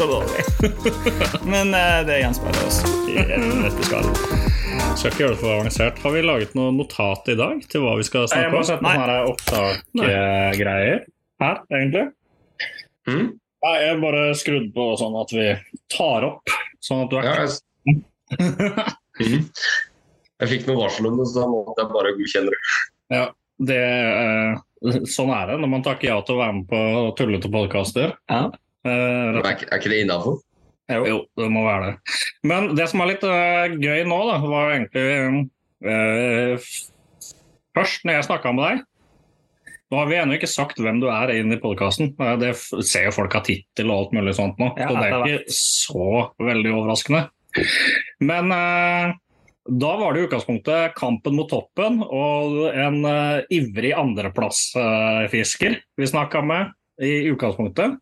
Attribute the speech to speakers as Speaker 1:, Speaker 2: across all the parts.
Speaker 1: Det er så dårlig. men uh, det gjenspeiler oss i dette skallet.
Speaker 2: Skal ikke gjøre det for avansert. Har vi laget noe notat i dag til hva vi skal
Speaker 1: Nei, jeg
Speaker 2: snakke
Speaker 1: må
Speaker 2: om?
Speaker 1: sette
Speaker 2: Nei. opptakgreier her, egentlig.
Speaker 3: Mm?
Speaker 2: Nei, jeg bare skrudd på sånn at vi tar opp. Sånn at du er
Speaker 3: Ja, jeg, Mhm. jeg fikk noe varsel om det, så da måtte jeg bare godkjenne det.
Speaker 2: Ja, det, eh, sånn er det når man takker ja til å være med på tullete podkaster.
Speaker 1: Ja.
Speaker 2: Eh,
Speaker 3: Er, ikke- er ikke det innafor?
Speaker 2: jo. jo, det må være det. Men det som er litt eh, gøy nå, da, var egentlig eh, Først, når jeg snakka med deg Nå har vi ennå ikke sagt hvem du er inn i podkasten. Det ser jo folk av tittel og alt mulig sånt nå,
Speaker 1: Ja,
Speaker 2: så det er ikke så veldig overraskende. Men eh, da var det i utgangspunktet kampen mot toppen og en eh, ivrig andreplassfisker vi snakka med i utgangspunktet.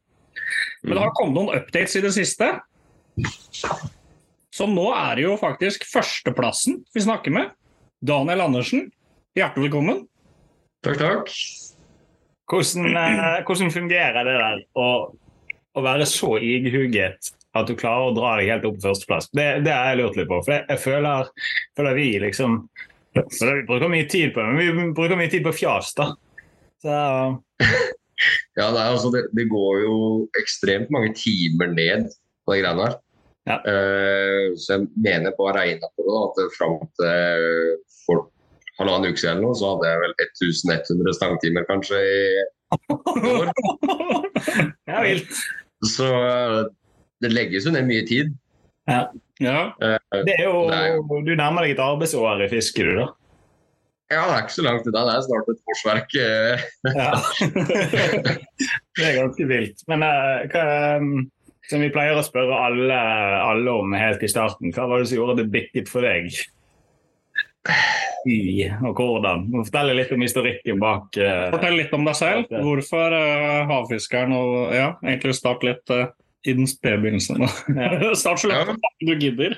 Speaker 2: Men det har kommet noen updates i det siste. Så nå er det jo faktisk førsteplassen vi snakker med. Daniel Andersen, hjertelig velkommen.
Speaker 3: Takk, takk.
Speaker 1: Hvordan, eh, hvordan fungerer det der å, å være så ighuget at du klarer å dra deg helt opp på førsteplass? Det, det har jeg lurt litt på. For jeg, jeg føler, føler vi liksom Vi bruker mye tid på det, men vi bruker mye tid på fjas, da. Så,
Speaker 3: Ja, nei, altså, det, det går jo ekstremt mange timer ned på de greiene her.
Speaker 1: Ja.
Speaker 3: Uh, så jeg mener på å ha regna på det, da, at fram til for halvannen uke siden så hadde jeg vel 1100 stangtimer kanskje i år.
Speaker 1: det er vilt.
Speaker 3: Så eh, det legges jo ned mye tid.
Speaker 2: Ja.
Speaker 3: ja.
Speaker 1: Det er jo,
Speaker 3: Det
Speaker 1: du nærmer deg et arbeidsår i fiske, du, da.
Speaker 3: Ja, det er ikke så langt unna. Det er snart et årsverk. eh.
Speaker 1: Ja. det er ganske vilt. Men uh, hva, eh, som vi pleier å spørre alle, alle om helt i starten, hva var det som gjorde det bikket for deg? I, og hvordan? Fortell litt om historikken bak. uh,
Speaker 2: Fortell litt om deg selv. Hvorfor uh, havfiskeren og ja, egentlig start litt uh, i den spede begynnelsen.
Speaker 1: Ja.
Speaker 2: start så langt du gidder.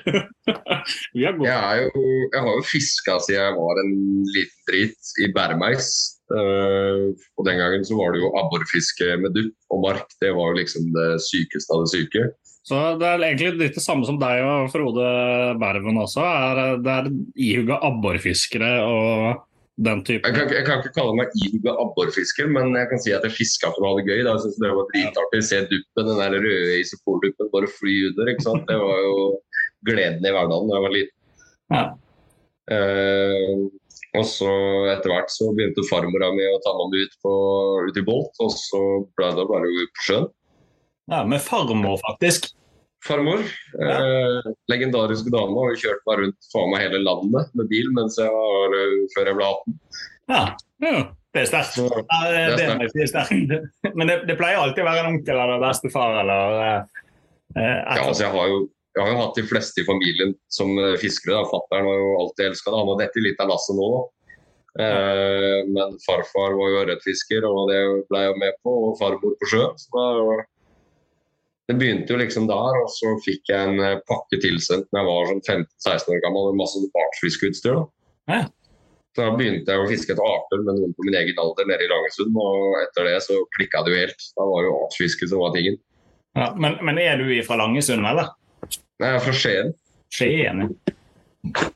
Speaker 2: Vi er gode.
Speaker 3: Jeg, er jo, jeg har jo fiska siden jeg var en liten drit i bæremeis. Uh, og den gangen så var det jo abborfiske med dupp og mark. Det var jo liksom det sykeste av det syke.
Speaker 2: Så det er egentlig litt det samme som deg og Frode Berven også. Er, eh, det er ihuga abborfiskere og den type
Speaker 3: Jeg kan, jeg kan ikke kalle meg ihuga abborfisker, men jeg kan si at jeg fiska for å ha det gøy. Da. Jeg synes det var dritartig. Se duppen, den der røde isopolduppen bare fly under. ikke sant? Det var jo gleden i hverdagen da jeg var liten.
Speaker 1: Ja.
Speaker 3: Eh, og så etter hvert så begynte farmora mi å ta meg med ut, på, ut i båt, og så ble det bare på sjøen.
Speaker 1: Ja, med farmor, faktisk.
Speaker 3: Farmor, eh, legendarisk dame, har jo kjørt meg rundt faen meg hele landet med bil mens jeg var, eh, før jeg ble 18.
Speaker 1: Ja,
Speaker 2: mm.
Speaker 1: det er sterkt. Ja, det,
Speaker 3: Det
Speaker 1: det er sterkt. Men det, det pleier alltid å være en onkel eller bestefar eller eh, eh,
Speaker 3: ja, altså jeg har jo jeg har jo hatt de fleste i familien som eh, fiskere. Fattern har jo alltid elska det. Han har dette litt av lasset nå. da. Eh, men farfar var jo ørretfisker, og det ble jeg med på. Og farmor på sjø. Så da, det begynte jo liksom der, og så fikk jeg en eh, pakke tilsendt da jeg var sånn 15-16 år gammel med masse artsfiskeutstyr.
Speaker 1: Ja.
Speaker 3: Så da begynte jeg å fiske etter arter med noen på min egen alder nede i Langesund. Og etter det så klikka det jo helt. Da var det jo artsfiske som var tingen.
Speaker 1: Ja, men, men er du fra Langesund, eller?
Speaker 3: Jeg er fra Skien.
Speaker 1: Skien? ja.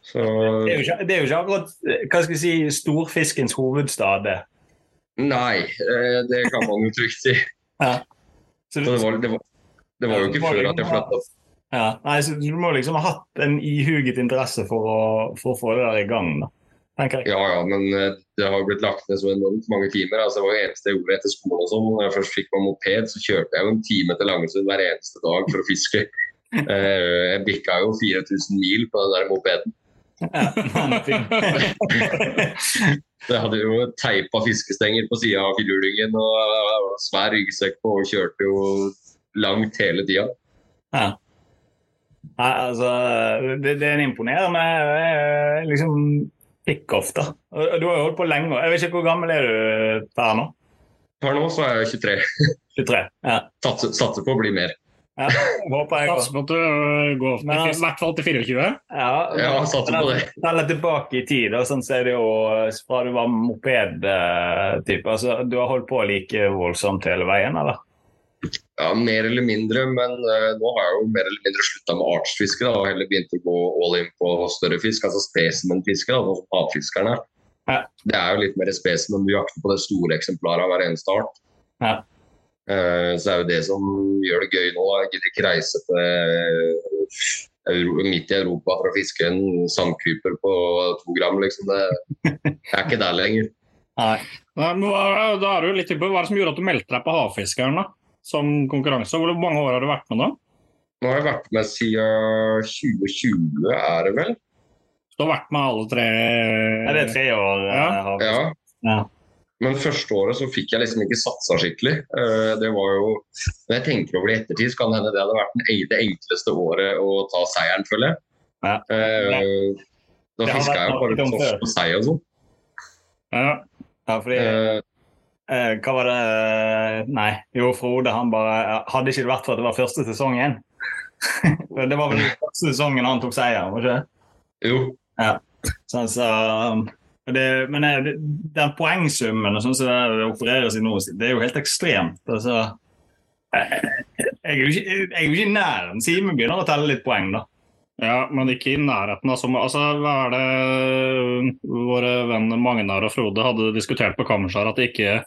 Speaker 3: Så
Speaker 1: Det er jo ikke, det er jo ikke akkurat eh, hva skal vi si, storfiskens hovedstad. det.
Speaker 3: Nei, eh, det kan man jo trygt si.
Speaker 1: Så
Speaker 3: Så det, var, det, var, det var jo ikke før at jeg flytta.
Speaker 1: Ja, nei, så Du må liksom ha hatt en ihuget interesse for å, for å få det der i gang. da, tenker jeg.
Speaker 3: Ja ja, men eh, det har jo blitt lagt ned så enormt mange timer. altså Det var jo eneste jeg gjorde etter skolen og sånn. Når jeg først fikk meg moped, så kjørte jeg jo en time til Langesund hver eneste dag for å fiske. Eh, Jeg bikka jo 4000 mil på den der mopeden. Jeg hadde jo teipa fiskestenger på sida av firehjulingen og svær ryggsekk på og kjørte jo langt hele tida.
Speaker 1: Ja. Nei, altså, det, det er en imponerende eh, liksom, kickoff, da. Du har jo holdt på lenge. Jeg vet ikke hvor gammel er du per nå?
Speaker 3: Per nå så er jeg 23.
Speaker 1: 23? Ja.
Speaker 3: Satser, satser på å bli mer.
Speaker 1: ja. Håper jeg
Speaker 2: Satser på at du øh, går
Speaker 1: Men
Speaker 2: i
Speaker 1: altså-
Speaker 2: hvert fall til 24.
Speaker 1: Ja,
Speaker 3: Ja, satser på det.
Speaker 1: Telle tilbake i tid, Og sånn så er det jo fra du var moped-type. Altså, du har holdt på like voldsomt hele veien, eller?
Speaker 3: Ja, Mer eller mindre, men uh, nå har jeg jo mer eller mindre slutta med artsfiske da, og heller begynt å gå all in på større fisk, altså spesimenfiske, da, som havfiskerne.
Speaker 1: Ja.
Speaker 3: Det er jo litt mer spesimen, du jakter på det store eksemplaret av hver eneste art.
Speaker 1: Ja.
Speaker 3: Uh, så er jo det som gjør det gøy nå. Jeg gidder ikke reise til eh, Euro, midt i Europa for å fiske en sandkuper på to gram, liksom. Det jeg er ikke der lenger.
Speaker 1: Nei.
Speaker 2: Da er du litt på, Hva er det som gjorde at du meldte deg på Havfiskeren da? Som konkurranse? Hvor mange år har du vært med da?
Speaker 3: Nå har jeg vært med siden 2020, er det vel?
Speaker 2: Du har vært med alle tre
Speaker 1: Er det tre år?
Speaker 2: Ja.
Speaker 1: eh, har?
Speaker 3: Ja.
Speaker 1: Ja.
Speaker 3: Men første året så fikk jeg liksom ikke satsa skikkelig. Eh, Det var jo Når jeg tenker over det i ettertid, så kan det hende det hadde vært det enkleste året å ta seieren, føler jeg.
Speaker 1: Ja.
Speaker 3: Eh, Da
Speaker 1: Det
Speaker 3: fiska jeg jo bare torsk og sei og sånn.
Speaker 2: Ja.
Speaker 1: Ja, fordi
Speaker 3: Eh,
Speaker 1: eh, Hva var det Nei, jo, Frode han bare Hadde ikke det vært for at det var første sesongen igjen. Det var vel første sesongen han tok seier, var ikke det?
Speaker 3: Jo.
Speaker 1: Sånn, så, um, det, men eh, det, den poengsummen og sånn som det opereres i nå, det er jo helt ekstremt. Altså, jeg, jeg, ikke, jeg er jo ikke nær. Simen begynner å telle litt poeng, da.
Speaker 2: Ja, men ikke i nærheten av som altså, Hva er det våre venner Magnar og Frode hadde diskutert på kammerset at de ikke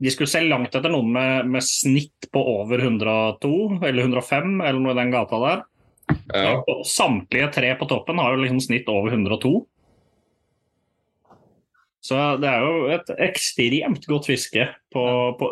Speaker 2: de skulle se langt etter noen med, med snitt på over 102 eller 105 eller noe i den gata der.
Speaker 3: Ja.
Speaker 2: Samtlige tre på toppen har jo liksom snitt over 102. Så det er jo et ekstremt godt fiske på, på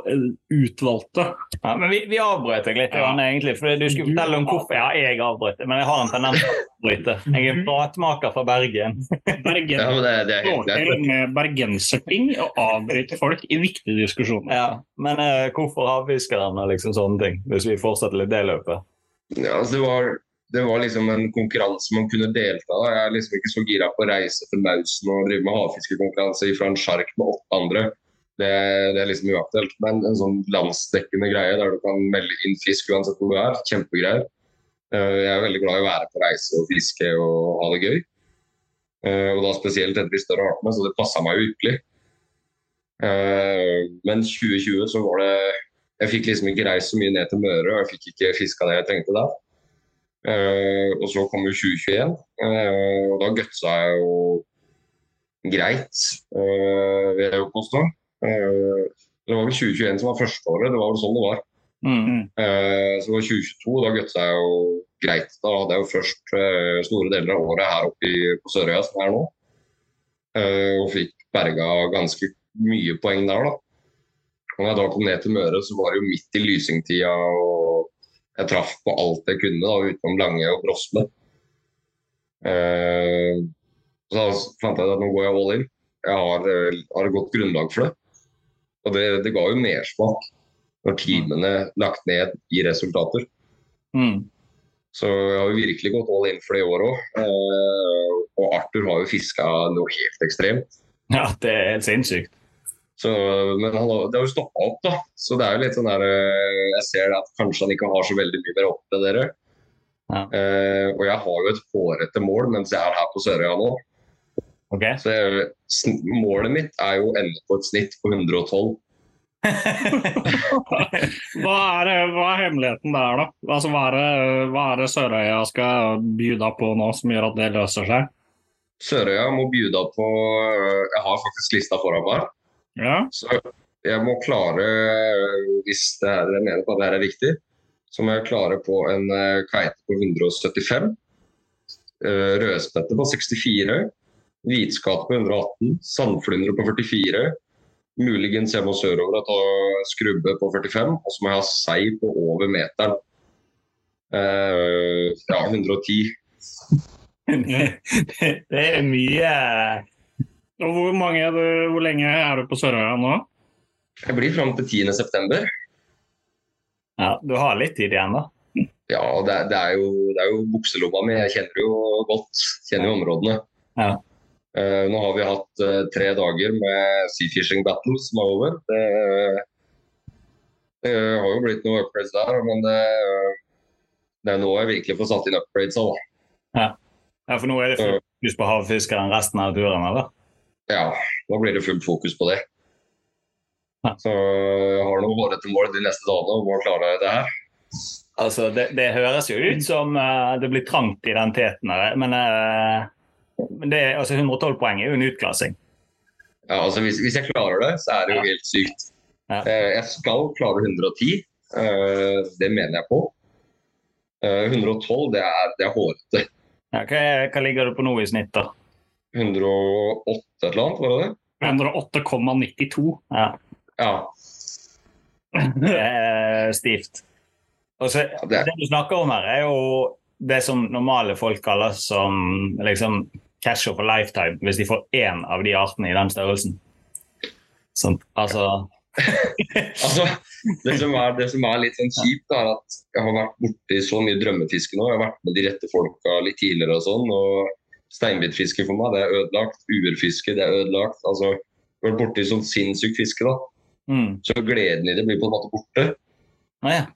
Speaker 2: utvalgte.
Speaker 1: Ja, men vi, vi avbrøt deg litt,
Speaker 2: Ja.
Speaker 1: Egentlig. For du skulle fortelle om hvorfor Ja, jeg avbrøt, men jeg har en tendens til å avbryte. Jeg er pratmaker fra Bergen.
Speaker 2: Bergen
Speaker 3: ja, det, det er helt greit.
Speaker 2: med bergenserting og avbryter folk i viktige diskusjoner.
Speaker 1: Ja, Men eh, hvorfor havfiskerne og liksom sånne ting, hvis vi fortsetter litt det løpet?
Speaker 3: Ja, altså det, var, det var liksom en konkurranse man kunne delta i. Jeg er liksom ikke så gira på å reise til Mausen og drive med havfiskekonkurranse fra en sjark med åtte andre. Det, det er liksom uaktuelt. Men en sånn landsdekkende greie der du kan melde inn fisk uansett hvor du er, kjempegreier. Eh, Jeg er veldig glad i å være på reise og fiske og ha det gøy. Eh, Og da spesielt etter de større artene, så det passa meg jo ypperlig. Eh, Men 2020 så var det Jeg fikk liksom ikke reist så mye ned til Møre, og jeg fikk ikke fiska det jeg trengte der. Eh, og så kom jo 2021, uh, og da gutsa jeg jo greit, uh, vil jeg jo påstå. Eh, det var vel 2021 som var førsteåret, det var vel sånn det var.
Speaker 1: Mm.
Speaker 3: Så det var 2022, da gutsa jeg jo greit. Da hadde jeg jo først store deler av året her oppe i, på Sørøya, som jeg er nå. Og fikk berga ganske mye poeng der, da. Og når jeg da kom ned til Møre, så var det jo midt i lysingtida, og jeg traff på alt jeg kunne, da, utenom Lange og Brosme. Eh, så da fant jeg at nå går jeg all in. Jeg har, eh, har et godt grunnlag for det. Og det, det ga jo mersmak når timene lagt ned i resultater.
Speaker 1: Mm.
Speaker 3: Så jeg har jo virkelig gått all in for det i år òg. Eh, og Arthur har jo fiska noe helt ekstremt.
Speaker 1: Ja, det er helt sinnssykt.
Speaker 3: Så, men han det har jo stoppa opp, da. Så det er jo litt sånn der eh, Jeg ser at kanskje han ikke har så veldig mye mer å oppleve dere.
Speaker 1: Ja.
Speaker 3: Eh, og jeg har jo et hårete mål mens jeg er her på Sørøya nå.
Speaker 1: Okay.
Speaker 3: Så jeg, målet mitt er jo å ende på et snitt på 112.
Speaker 2: Hva er, hva er hemmeligheten der, da? Altså, hva, er hva er det Sørøya skal bjuda på nå som gjør at det løser seg?
Speaker 3: Sørøya må bjuda på eh, Jeg har faktisk lista foran meg.
Speaker 2: Ja,
Speaker 3: Så jeg må klare, hvis det er, jeg mener på at det her er riktig, så må jeg klare på en eh, kveite på 175. eh, Rødspette på 64. Hvitskate på 118. Sandflyndre på 44. Muligens jeg må sørover og ta skrubbe på 45. Og så må jeg ha sei på over meteren. Eh, ja, 110.
Speaker 1: det er mye
Speaker 2: og hvor, mange er du, hvor lenge er du på Sørøya nå?
Speaker 3: Jeg blir fram til 10.9.
Speaker 1: Ja, du har litt tid igjen, da.
Speaker 3: Ja, det, det, er jo, det er jo bukselomma mi. Jeg kjenner jo godt. Kjenner jo områdene.
Speaker 1: Ja.
Speaker 3: Uh, nå har vi hatt uh, tre dager med Sea Fishing Battles som er over. Det, det har jo blitt noen upgrades der, men det, det er nå jeg virkelig får satt inn upgrades. da.
Speaker 1: Ja, For nå er det fokus på havfiskeren resten av turen, eller?
Speaker 3: Ja, nå blir det fullt fokus på det.
Speaker 1: Ja.
Speaker 3: Så jeg har noe hårete mål de neste dagene om å klare det her.
Speaker 1: Altså, det, det høres jo ut som uh, det blir trangt i den teten her, men, uh, det, altså 112 poeng er jo en utklassing.
Speaker 3: Ja, altså hvis, hvis jeg klarer det, så er det jo
Speaker 1: Ja.
Speaker 3: helt sykt.
Speaker 1: Ja.
Speaker 3: Uh, Jeg skal klare 110. eh, Det mener jeg på. Eh, 112, det er, det er hårete.
Speaker 1: Ja, hva, hva ligger det på nå i snitt, da?
Speaker 3: 108 et eller annet, var det det?
Speaker 2: 108,92.
Speaker 1: Ja,
Speaker 3: Ja.
Speaker 1: stivt. Og så,
Speaker 3: ja, det
Speaker 1: det du snakker om her, er jo det som normale folk kaller som liksom cash a lifetime, hvis de får én av de artene i den størrelsen. Sånn, altså
Speaker 3: altså, det, som er, det som er litt sånn kjipt, er at jeg har vært borti så mye drømmefiske nå. Jeg har vært med de rette folka litt tidligere og sånn. og Steinbitfiske for meg, det er ødelagt. Uerfiske, det er ødelagt. altså du vært borti sånn sinnssykt fiske, da.
Speaker 1: mm.
Speaker 3: Så gleden i det blir på en måte borte.
Speaker 1: ah, ja.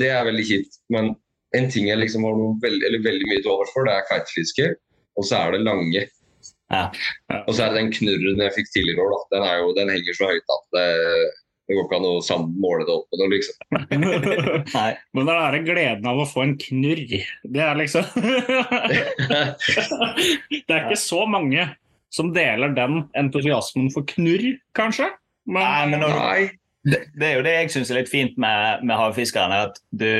Speaker 3: Det er veldig kjipt. Men en ting jeg liksom har noe eller veldig mye til overs for, det er kveitefiske. Og så er det lange.
Speaker 1: Ja.
Speaker 3: Og så er det den knurren jeg fikk tidligere i år. da. Den, er jo, den henger så høyt at det, det går ikke an å måle det opp på noe, liksom.
Speaker 1: Nei.
Speaker 2: Men det er gleden av å få en knurr. Det er liksom Det er ikke så mange som deler den entusiasmen for knurr, kanskje. Men,
Speaker 1: Nei, men når,
Speaker 3: Nei.
Speaker 1: det, det er jo det jeg syns er litt fint med, med havfiskeren, er at du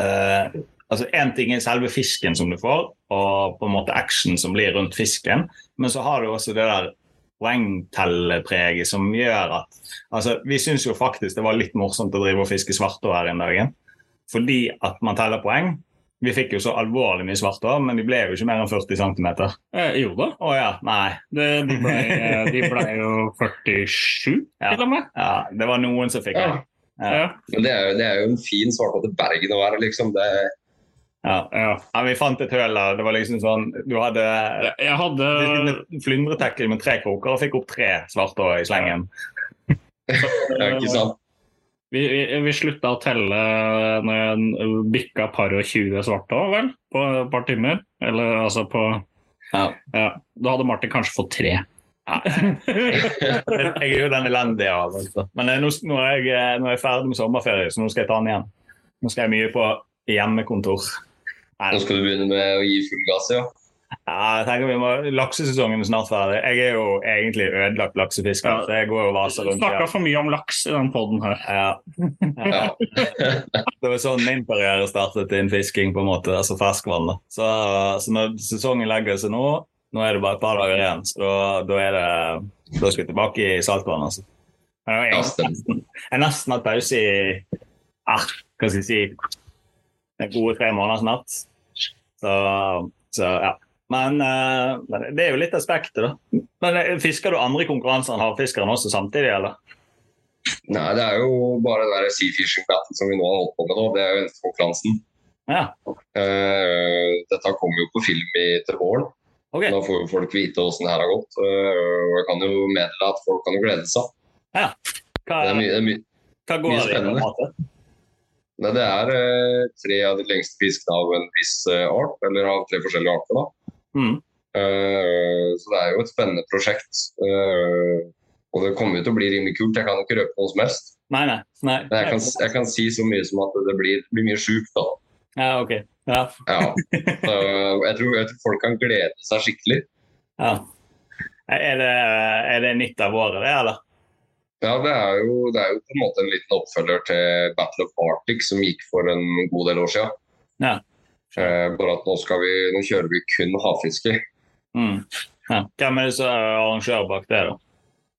Speaker 1: eh, altså Én ting er selve fisken som du får, og på en måte action som blir rundt fisken, men så har du også det der poengtellepreget som gjør at altså Vi syns jo faktisk det var litt morsomt å drive og fiske svartår her en dag, fordi at man teller poeng. Vi fikk jo så alvorlig mye svartår, men de ble jo ikke mer enn 40 cm.
Speaker 2: eh, jo da,
Speaker 1: Å ja, nei.
Speaker 2: det, de, ble, de ble jo 47,
Speaker 1: Ja.
Speaker 2: til og med.
Speaker 1: Ja, det var noen som fikk
Speaker 3: Ja.
Speaker 1: det. Ja.
Speaker 2: Ja.
Speaker 3: Men det er, jo, det er jo en fin svartå til Bergen å være, liksom. Det,
Speaker 1: Ja.
Speaker 2: Ja.
Speaker 1: Ja, vi fant et høl der. Det var liksom sånn Du hadde
Speaker 2: Jeg hadde
Speaker 1: flyndretekkel med tre kroker og fikk opp tre svarte i slengen.
Speaker 3: ja, ikke sant?
Speaker 2: Vi, vi, vi slutta å telle når jeg bikka par og 20 svarte òg, vel? På et par timer. Eller altså på
Speaker 1: Ja.
Speaker 2: Ja. Da hadde Martin kanskje fått tre.
Speaker 1: Jeg er jo den elendige av. Altså. Men eh, nå, nå, er jeg, eh, nå er jeg ferdig med sommerferie, så nå skal jeg ta den igjen. Nå skal jeg mye på hjemmekontor. Nei,
Speaker 3: Nå skal du begynne med å gi full gass, ja.
Speaker 1: ja, jeg tenker vi må, Laksesesongen er snart ferdig. Jeg er jo egentlig ødelagt laksefisker,
Speaker 2: Ja.
Speaker 1: så jeg går og vaser rundt.
Speaker 2: Snakka
Speaker 1: Ja.
Speaker 2: for mye om laks i den poden her.
Speaker 1: Ja.
Speaker 3: ja.
Speaker 1: Det var sånn min karriere startet innen fisking, på en måte, altså ferskvann. Så, så når sesongen legger seg nå, nå er det bare et par dager igjen, så da, da er det da skal vi tilbake i saltvann. altså. Nesten, jeg har nesten hatt pause i ah, hva skal jeg si en gode tre måneder snart. Så, så ja. Men, uh, det er jo litt av spekteret, da. Men eh, Fisker du andre konkurranser enn havfiskeren også samtidig, eller?
Speaker 3: Nei, det er jo bare den der Sea Fishing Battle som vi nå har holdt på med nå. Det er jo eneste konkurransen.
Speaker 1: Ja.
Speaker 3: Uh, dette kommer jo på film i, til våren.
Speaker 1: Okay.
Speaker 3: Da får jo folk vite hvordan det her har gått. Uh, og jeg kan jo meddele at folk kan jo glede seg.
Speaker 1: Hva,
Speaker 3: Det er mye, det er mye,
Speaker 1: hva går
Speaker 3: mye
Speaker 1: det i? på en
Speaker 3: spennende.
Speaker 1: måte?
Speaker 3: Nei, det er eh, tre av de lengste fiskene av en viss eh, art, eller av tre forskjellige arter. da.
Speaker 1: Mm.
Speaker 3: Eh, så det er jo et spennende prosjekt. Og det kommer til å bli rimelig kult. Jeg kan ikke røpe noe som helst.
Speaker 1: Nei, nei. nei.
Speaker 3: Men jeg kan, jeg kan si så mye som at det blir, blir mye sjukt, da.
Speaker 1: Ja, ok. Ja.
Speaker 3: Ja. Så jeg, tror, jeg tror folk kan glede seg skikkelig.
Speaker 1: ja. Er, det, er det nytt av året, det, eller?
Speaker 3: Ja, det er, jo, det er jo på en måte en liten oppfølger til Battle of Arctic som gikk for en god del år siden.
Speaker 1: Ja.
Speaker 3: Eh, bare at nå, skal vi, nå kjører vi kun havfiske.
Speaker 1: Mm. Ja. Hvem er det som er arrangør bak det, da?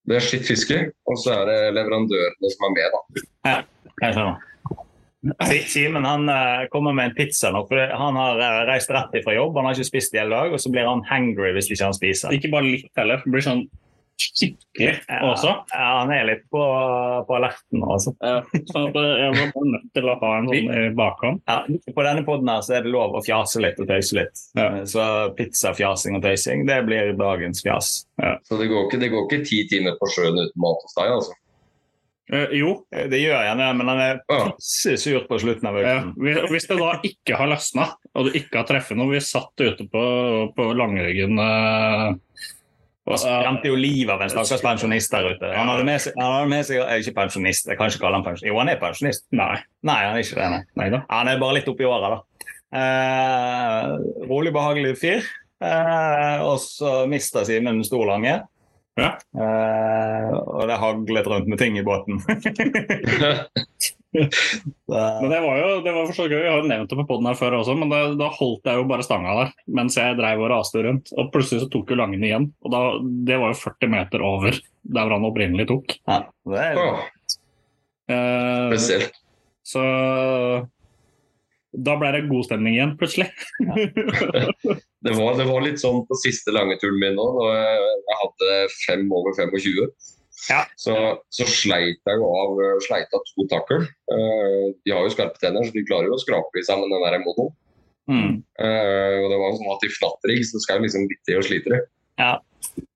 Speaker 3: Det er skittfiske, og så er det leverandørene som er med. da.
Speaker 1: Jeg skjønner. Si- Simen han eh, kommer med en pizza nå, for han har eh, reist rett ifra jobb. Han har ikke spist i hele dag, og så blir han hangry hvis ikke han spiser.
Speaker 2: Ikke bare litt heller. Det blir sånn skikkelig også.
Speaker 1: Ja, han er litt på, på alerten. Altså.
Speaker 2: Ja, så jeg var bare nødt til å ha en sånn i bakhånd.
Speaker 1: Ja, på denne poden her så er det lov å fjase litt og tøyse litt.
Speaker 2: Ja.
Speaker 1: Så pizzafjasing og tøysing, det blir dagens fjas.
Speaker 3: Så det går, ikke, det går ikke ti timer på sjøen uten mat hos deg, altså.
Speaker 2: Eh, jo,
Speaker 1: Det gjør jeg, men han er
Speaker 3: Ja.
Speaker 1: pisse sur på slutten av
Speaker 2: ja,
Speaker 1: økten.
Speaker 2: hvis- hvis det da ikke har løsna, og du ikke har treffet noe Vi satt ute på, på Langryggen eh, og,
Speaker 1: skremte jo livet av en stakkars pensjonist der ute. Han hadde med seg, han hadde med seg jeg er ikke pensjonist, jeg kan ikke kalle han pensjonist. Jo, han er pensjonist.
Speaker 2: Nei.
Speaker 1: Nei, han er ikke det. Nei.
Speaker 2: Nei da.
Speaker 1: Han er bare litt oppi åra, da. Eh, rolig, behagelig fyr. Eh, og så mister Simen en stor lange.
Speaker 2: Ja.
Speaker 1: Eh, og det haglet rundt med ting i båten.
Speaker 2: Men det var jo det var for så gøy. Jeg har jo nevnt det på poden her før også, men da, da holdt jeg jo bare stanga der mens jeg dreiv og raste rundt. Og plutselig så tok jo Langen igjen. Og da, det var jo 40 meter over der hvor han opprinnelig tok.
Speaker 1: ja, det er,
Speaker 3: Åh,
Speaker 2: Eh,
Speaker 3: spesielt.
Speaker 2: så da ble det god stemning igjen, plutselig.
Speaker 3: Det var, det var litt sånn på siste lange turen min nå, da jeg, jeg hadde fem over 25.
Speaker 1: Ja.
Speaker 3: Så, så sleit jeg jo av, sleit av to takkel. Eh, de har jo skarpe tenner, så de klarer jo å skrape i sammen den der monoen.
Speaker 1: mm,
Speaker 3: Eh, og det var jo sånn at i flatt rigg så skal jeg liksom litt til og slite det.
Speaker 1: Ja.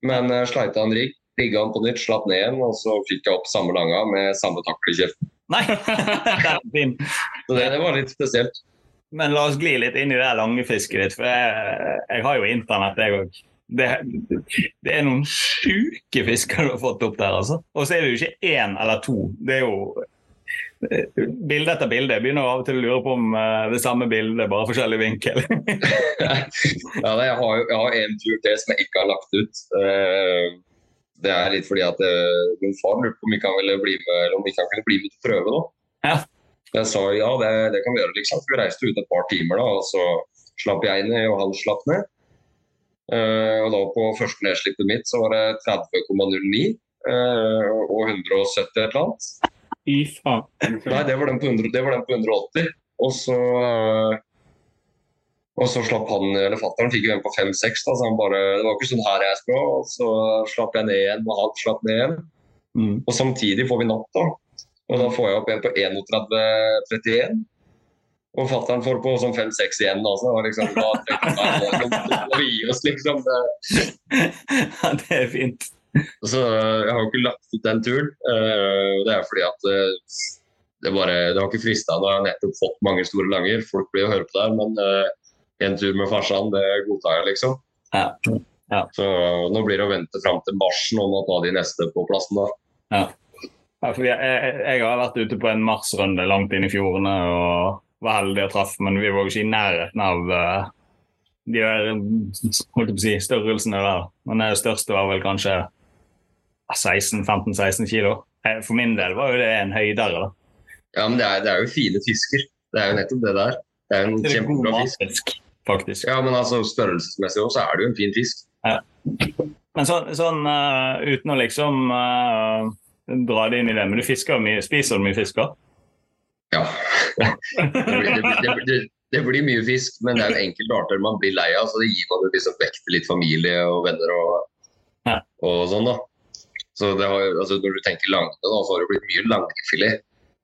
Speaker 3: Men uh, sleit en rigg, rigga han på nytt, slapp ned igjen, og så fikk jeg opp samme langa med samme takkel i kjeften.
Speaker 1: Nei, det er fint!
Speaker 3: Så det, det var litt spesielt.
Speaker 1: Men la oss gli litt inn i det langefisket ditt, for jeg, jeg har jo internett, jeg òg. Det, det er noen sjuke fisker du har fått opp der, altså. Og så er det jo ikke én eller to. Det er jo eh, bilde etter bilde. Jeg begynner av og til å lure på om eh, det samme bildet, bare forskjellig vinkel.
Speaker 3: Ja, nei, jeg, har, jeg har en tur til som jeg ikke har lagt ut. Eh, det er litt fordi at min far lurte på om ikke han ville bli med eller om ikke han kunne bli med til prøve da.
Speaker 1: Ja.
Speaker 3: Jeg sa ja, det, det kan vi gjøre. liksom. Så vi reiste ut et par timer, da, og så slapp jeg ned, og han slapp ned. Eh, og da På første nedslippet mitt så var det 30,09 eh, og 170 et eller annet.
Speaker 2: Fy faen.
Speaker 3: Nei, det var den på, 100, det var den på 180. Og så eh, og så slapp han, eller fatter'n fikk jo en på 5-6, så han bare Det var ikke sånn her jeg skulle og så slapp jeg ned igjen, og han slapp ned igjen.
Speaker 1: Mm.
Speaker 3: Og samtidig får vi natt, da. Og da får jeg opp en på 31,31. Og fatter'n får på sånn 5-6 igjen, altså. Og liksom da tenkte jeg, vi gi oss, liksom. Det.
Speaker 1: Ja, det er fint.
Speaker 3: Så øh, jeg har jo ikke lagt ut den turen. øh, og det er fordi at øh, det, bare, det har ikke frista. Nå har jeg nettopp fått mange store langer. Folk blir å høre på der, men en tur med farsan, det godtar jeg, liksom.
Speaker 1: Ja. Ja.
Speaker 3: Så nå blir det å vente fram til mars nå med å ta de neste på plassen, da.
Speaker 1: Ja, for jeg, jeg, jeg har vært ute på en marsrunde langt inn i fjordene og var heldig og traff, men vi var jo ikke i nærheten av eh, de der, holdt jeg på å si, størrelsene der. Men det største var vel kanskje 16-15-16 kilo. Eh, For min del var jo det en høydere. da.
Speaker 3: Ja, men det er, det er jo fine fisker. Det er jo nettopp det der. Det er jo en kjempebra fisk.
Speaker 1: faktisk.
Speaker 3: Ja, men altså størrelsesmessig også, så er det jo en fin fisk. Ja.
Speaker 1: Men sånn, sånn uh, uten å liksom uh, dra det inn i det, men du fisker mye, spiser du mye fisk da?
Speaker 3: Ja. Det blir, det, blir- det, det blir mye fisk, men det er jo enkelte arter man blir lei av, så det gir man jo liksom vekk til litt familie og venner og, og sånn, da. Så det har, altså Når du tenker langt, da, så har det blitt mye langfilet.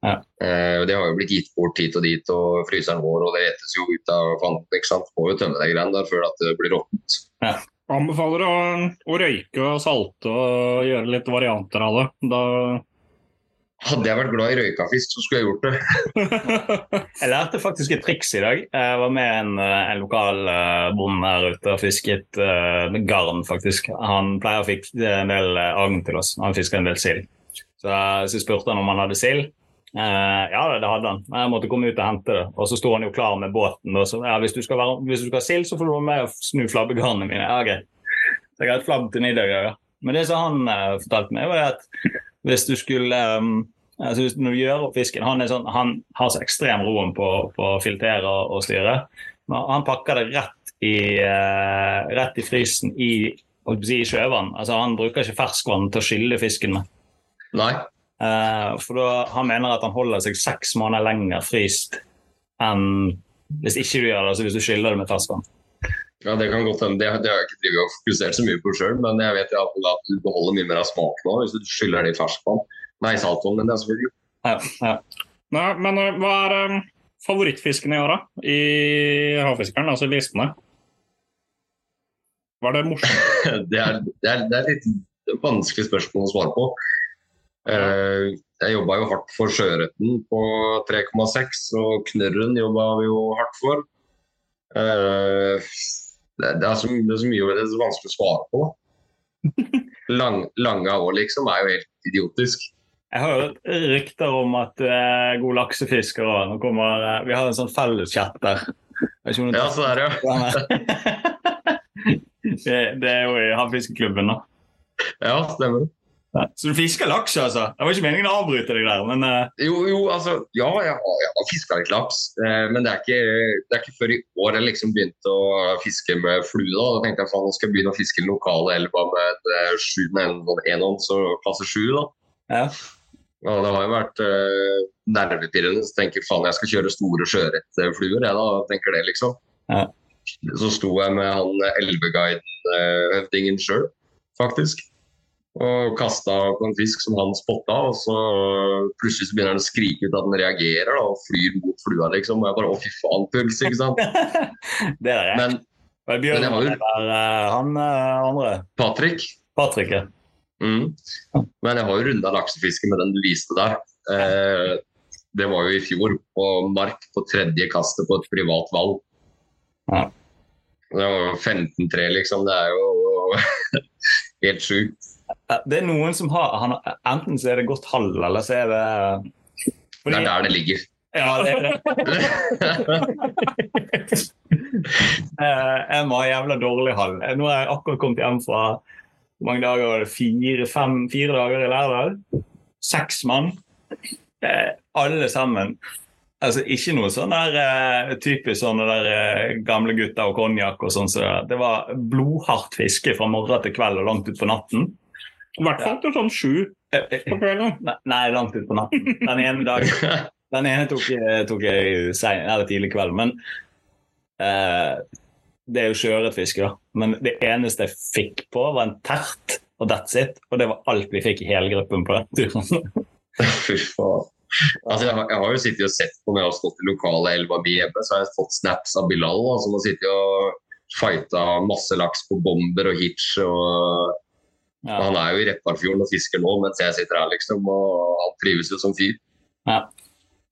Speaker 1: Ja.
Speaker 3: Eh, det har jo blitt gitt bort hit og dit, og fryseren vår, og det etes jo ut av fanden. ikke sant? Må jo tømme de greiene der før det blir råttent.
Speaker 2: Anbefaler å, å røyke og salte og gjøre litt varianter av det. Da
Speaker 3: Hadde jeg vært glad i røyka fisk, så skulle jeg gjort det.
Speaker 1: Jeg lærte faktisk et triks i dag. Jeg var med en, eh, en lokal eh, bonde her ute og fisket uh, garn, faktisk. Han pleier å fiske en del agn til oss. Han fisker en del sild. Så, så jeg spurte han om han hadde sild. Uh, ja, det hadde han. Jeg måtte komme ut og hente det. Og så sto han jo klar med båten. Og så, ja, hvis du skal, være, hvis du skal ha sild, så får du være med og snu flabbegarnene mine. Ja, greit. Så jeg har et flabb til middag. Ja. Men det som han uh, fortalte meg, var at hvis du skulle um, altså Når du gjør opp fisken Han, sånn, han har så ekstrem roen på, på å filtere og, styre. Men han pakker det rett i, eh, rett i frysen i, i sjøvann. Altså, han bruker ikke ferskvann til å skylle fisken med.
Speaker 3: Nei.
Speaker 1: Uh, for da, Han mener at han holder seg seks måneder lenger fryst enn hvis ikke du gjør det, altså hvis du skyller det med ferskvann.
Speaker 3: Ja, Det kan godt hende. Det, det har jeg ikke drivet og fokusert så mye på sjøl, men jeg vet at du beholder mye mer av smaken nå hvis du skyller det i ferskvann. Nei, saltvann, men det er selvfølgelig.
Speaker 2: Ja, ja. Nei, men eh, hva er um, favorittfisken i år, da? I havfiskeren, altså i listene? Hva er det morsomt?
Speaker 3: det, er, det, er, det er litt vanskelig spørsmål å svare på. Uh, jeg jobba jo hardt for sjøørreten på 3,6, og knørren jobba vi jo hardt for. Eh, det, det, er så, det, er så, mye det er så vanskelig å svare på. Lang, lange år liksom er jo helt idiotisk.
Speaker 1: Jeg har hørt rykter om at du er god laksefisker òg. Vi har en sånn felleschat der.
Speaker 3: Ja, så er det jo.
Speaker 1: det, det er jo i havfiskeklubben, da.
Speaker 3: Ja, stemmer.
Speaker 1: Så du fisker laks, altså? Det var ikke meningen å avbryte deg der, men uh...
Speaker 3: Jo, jo, altså Ja, jeg har, jeg har fiska litt laks. Eh, men det er, ikke, det er, ikke, før i år jeg liksom begynte å fiske med flue. Da Da tenkte jeg faen, nå skal jeg begynne å fiske den lokale elva med eh, sju med en hånd, så klasse sju. da.
Speaker 1: Ja.
Speaker 3: Ja, det har jo vært uh, nervepirrende. Så tenker faen, jeg skal kjøre store sjøørretfluer, jeg da. tenker det, liksom.
Speaker 1: Ja.
Speaker 3: Så sto jeg med han elveguiden-høvdingen uh, sjøl, faktisk og kasta på en fisk som han spotta. Og så plutselig så begynner han å skrike ut at han reagerer da, og flyr mot flua. liksom, Og jeg bare å fy faen, puls, ikke sant.
Speaker 1: det er rett. Men, men Bjørn men jo... er uh, han uh, andre?
Speaker 3: Patrick.
Speaker 1: Patrick, ja.
Speaker 3: Mm. Men jeg har jo runda laksefiske med den du viste der. Eh, det var jo i fjor, på mark på tredje kastet på et privat valg.
Speaker 1: Ja.
Speaker 3: Det var 15-3, liksom. Det er jo helt sjukt.
Speaker 1: Det er noen som har han, Enten så er det godt halv, eller så er det
Speaker 3: fordi, Det er der det ligger.
Speaker 1: Ja, det er det. Eh, jeg må ha jævla dårlig halv. Nå har jeg akkurat kommet hjem fra hvor mange dager var det? Fire, fem, fire dager i Lærdal. Seks mann. Eh, alle sammen. Altså, ikke noe sånn der typisk sånne der gamle gutter og konjakk og sånn. Så det var blodhardt fiske fra morgen til kveld og langt utpå natten.
Speaker 2: I hvert fall til sånn sju på kvelden.
Speaker 1: Nei, langt utpå natten. Den ene dag Den ene tok, tok jeg sen, eller tidlig kveld. Men uh, det er jo sjøørretfiske, da. Men det eneste jeg fikk på, var en tert, og that's it. Og det var alt vi fikk i hele gruppen på den turen.
Speaker 3: Fy faen. Altså, jeg, har, jeg, har jo sittet og sett på når jeg har stått i lokale elva mi hjemme, så har jeg fått snaps av Bilal som som har sittet og fighta masse laks på bomber og hitch. og ja. Han er jo i Repparfjorden og fisker nå mens jeg sitter her, liksom. Og han trives jo som fyr.
Speaker 1: Ja.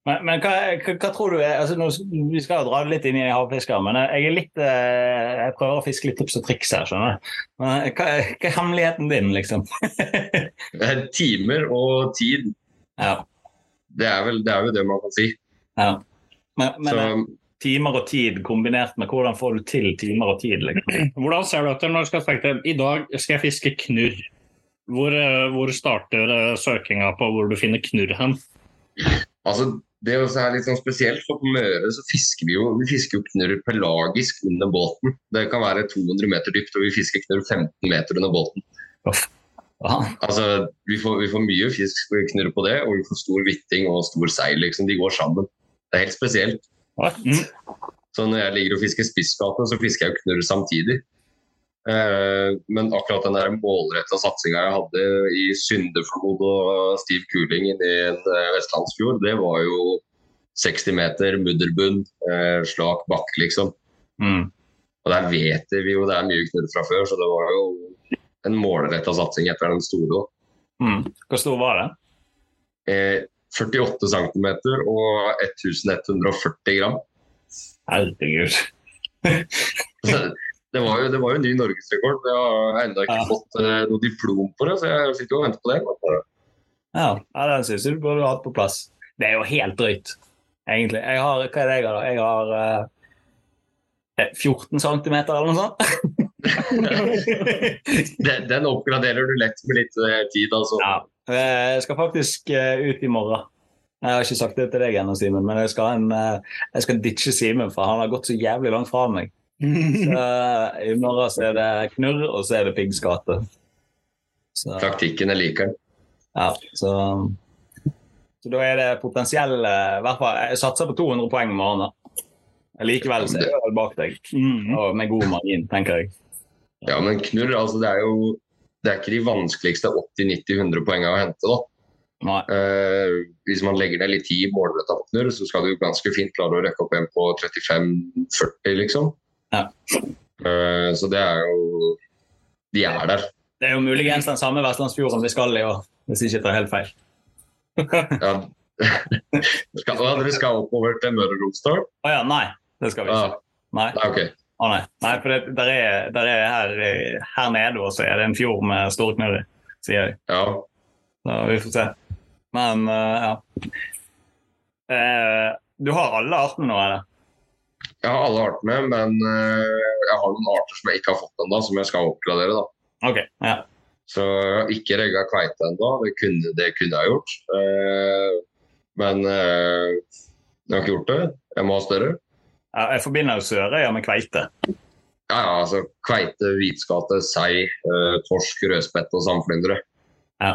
Speaker 1: Men, men hva, hva, hva, tror du er altså nå, Vi skal jo dra det litt inn i havfisker, men jeg er litt eh, Jeg prøver å fiske litt tips og triks her, skjønner du. Men hva, hva er hemmeligheten din, liksom?
Speaker 3: Timer og tid.
Speaker 1: Ja.
Speaker 3: Det er vel det, er jo det man kan si.
Speaker 1: Ja. Men, men Så, timer og tid kombinert med hvordan får du til timer og tid? Liksom?
Speaker 2: Hvordan ser du etter når du skal tenke i dag skal jeg fiske knurr? Hvor, eh, hvor starter eh, søkinga på hvor du finner knurr hen?
Speaker 3: Altså, det er litt sånn spesielt, for På Møre så fisker vi jo vi fisker jo knurr pelagisk under båten. Det kan være 200 meter dypt, og vi fisker knurr 15 meter under båten. Altså, vi får, vi får mye fisk knurr på det, og vi får stor hvitting og stor seil. Liksom. De går sammen. Det er helt spesielt. Mm. Så når jeg ligger og fisker spissgate, så fisker jeg jo knurr samtidig. Eh, men akkurat den der målretta satsinga jeg hadde i Syndeflod og stiv kuling i en eh, vestlandsfjord, det var jo 60 meter mudderbunn, eh, slak bakke, liksom.
Speaker 1: Mm.
Speaker 3: Og der vet vi jo det er mye knurr fra før, så det var jo en målretta satsing etter den store.
Speaker 1: Mm. Hvor stor var det?
Speaker 3: Eh, 48 cm og 1140 gram.
Speaker 1: Herregud.
Speaker 3: det, var jo, det var jo ny norgesrekord. Jeg har ennå ikke ja. fått uh, noe diplom på det, så jeg sitter og venter på det.
Speaker 1: Ja, ja den syns jeg du burde hatt på plass. Det er jo helt drøyt, egentlig. Jeg har, hva er det jeg har? da? Jeg har uh, 14 cm eller noe sånt.
Speaker 3: den, den, oppgraderer du lett med litt uh, tid, altså.
Speaker 1: Ja. Eh, jeg skal faktisk eh, ut i morgen. Jeg har ikke sagt det til deg ennå, Simen, men jeg skal, en, eh, jeg skal ditche Simen, for han har gått så jævlig langt fra meg. Så, I morgen så er det knurr, og så er det Piggs gate.
Speaker 3: Taktikken er liker
Speaker 1: Ja, så, så da er det potensiell hvert fall, Jeg satser på 200 poeng i morgen. Likevel så er jeg vel bak deg,
Speaker 2: Mm.
Speaker 1: og med god margin, tenker jeg.
Speaker 3: Ja, men knurr, altså det er jo det er ikke de vanskeligste 80-90-100 poengene å hente. da. Eh, hvis man legger ned litt tid i på så skal du ganske fint klare å rekke opp en på 35-40, liksom.
Speaker 1: Ja.
Speaker 3: Uh, så det er jo De er der.
Speaker 1: Det er jo muligens den samme Vestlandsfjorden vi skal i år, hvis jeg ikke tar helt feil.
Speaker 3: Ja. skal, dere skal oppover til Møre og Romsdal?
Speaker 1: Å ja, nei. Det skal vi ikke. Nei.
Speaker 3: Nei, ok.
Speaker 1: Å nei. nei, for det, der er, der er her, her nede også er det en fjord med store knurrer, sier jeg.
Speaker 3: Ja.
Speaker 1: Så vi får se. Men uh, ja. Uh, du har alle artene nå, eller?
Speaker 3: Jeg har alle artene, men eh, jeg har noen arter som jeg ikke har fått ennå, som jeg skal oppgradere. da.
Speaker 1: OK. Ja.
Speaker 3: Så jeg har ikke regga kveite ennå. Det, kunne- det kunne jeg gjort. Men jeg har ikke gjort det. Jeg må ha større.
Speaker 1: Jeg forbinder jo Sørøya med kveite.
Speaker 3: Ja, ja, altså Kveite, hvitskate, sei, eh, torsk, rødspett og sandflyndre.
Speaker 1: Ja.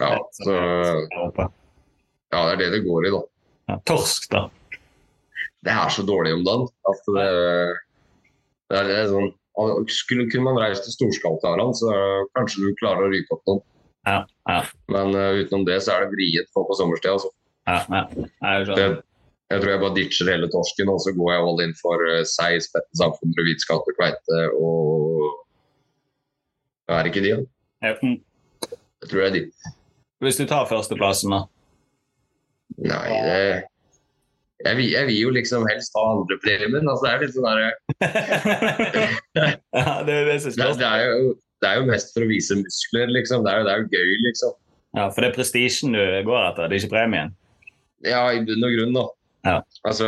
Speaker 3: Ja, så, ja, det er det det går i, da.
Speaker 1: Ja, torsk, da.
Speaker 3: Det er så dårlig om dagen at det, det, er, det er sånn skulle, Kunne man reist til Storskaltaren, så kanskje du klarer å ryke opp noen.
Speaker 1: Ja, ja.
Speaker 3: Men uh, utenom det så er det vrient på på sommerstid. Altså.
Speaker 1: Ja,
Speaker 3: Det. Jeg tror jeg bare ditcher hele torsken, og så går jeg all in for uh, sei, spette, samfunn, og kveite og Er det ikke de, da?
Speaker 1: Ja, mm.
Speaker 3: Jeg tror det er de.
Speaker 1: Hvis du tar førsteplassen, da?
Speaker 3: Nei, det jeg vil, jeg vil jo liksom helst ha andrepremien. Altså, det er litt sånn der,
Speaker 1: ja, det det
Speaker 3: det, det, er jo, det er jo mest for å vise muskler, liksom. Det er jo, det er jo gøy, liksom.
Speaker 1: Ja, for det er prestisjen du går etter, det er ikke premien.
Speaker 3: Ja, i bunn og grunn, da.
Speaker 1: Ja.
Speaker 3: Altså,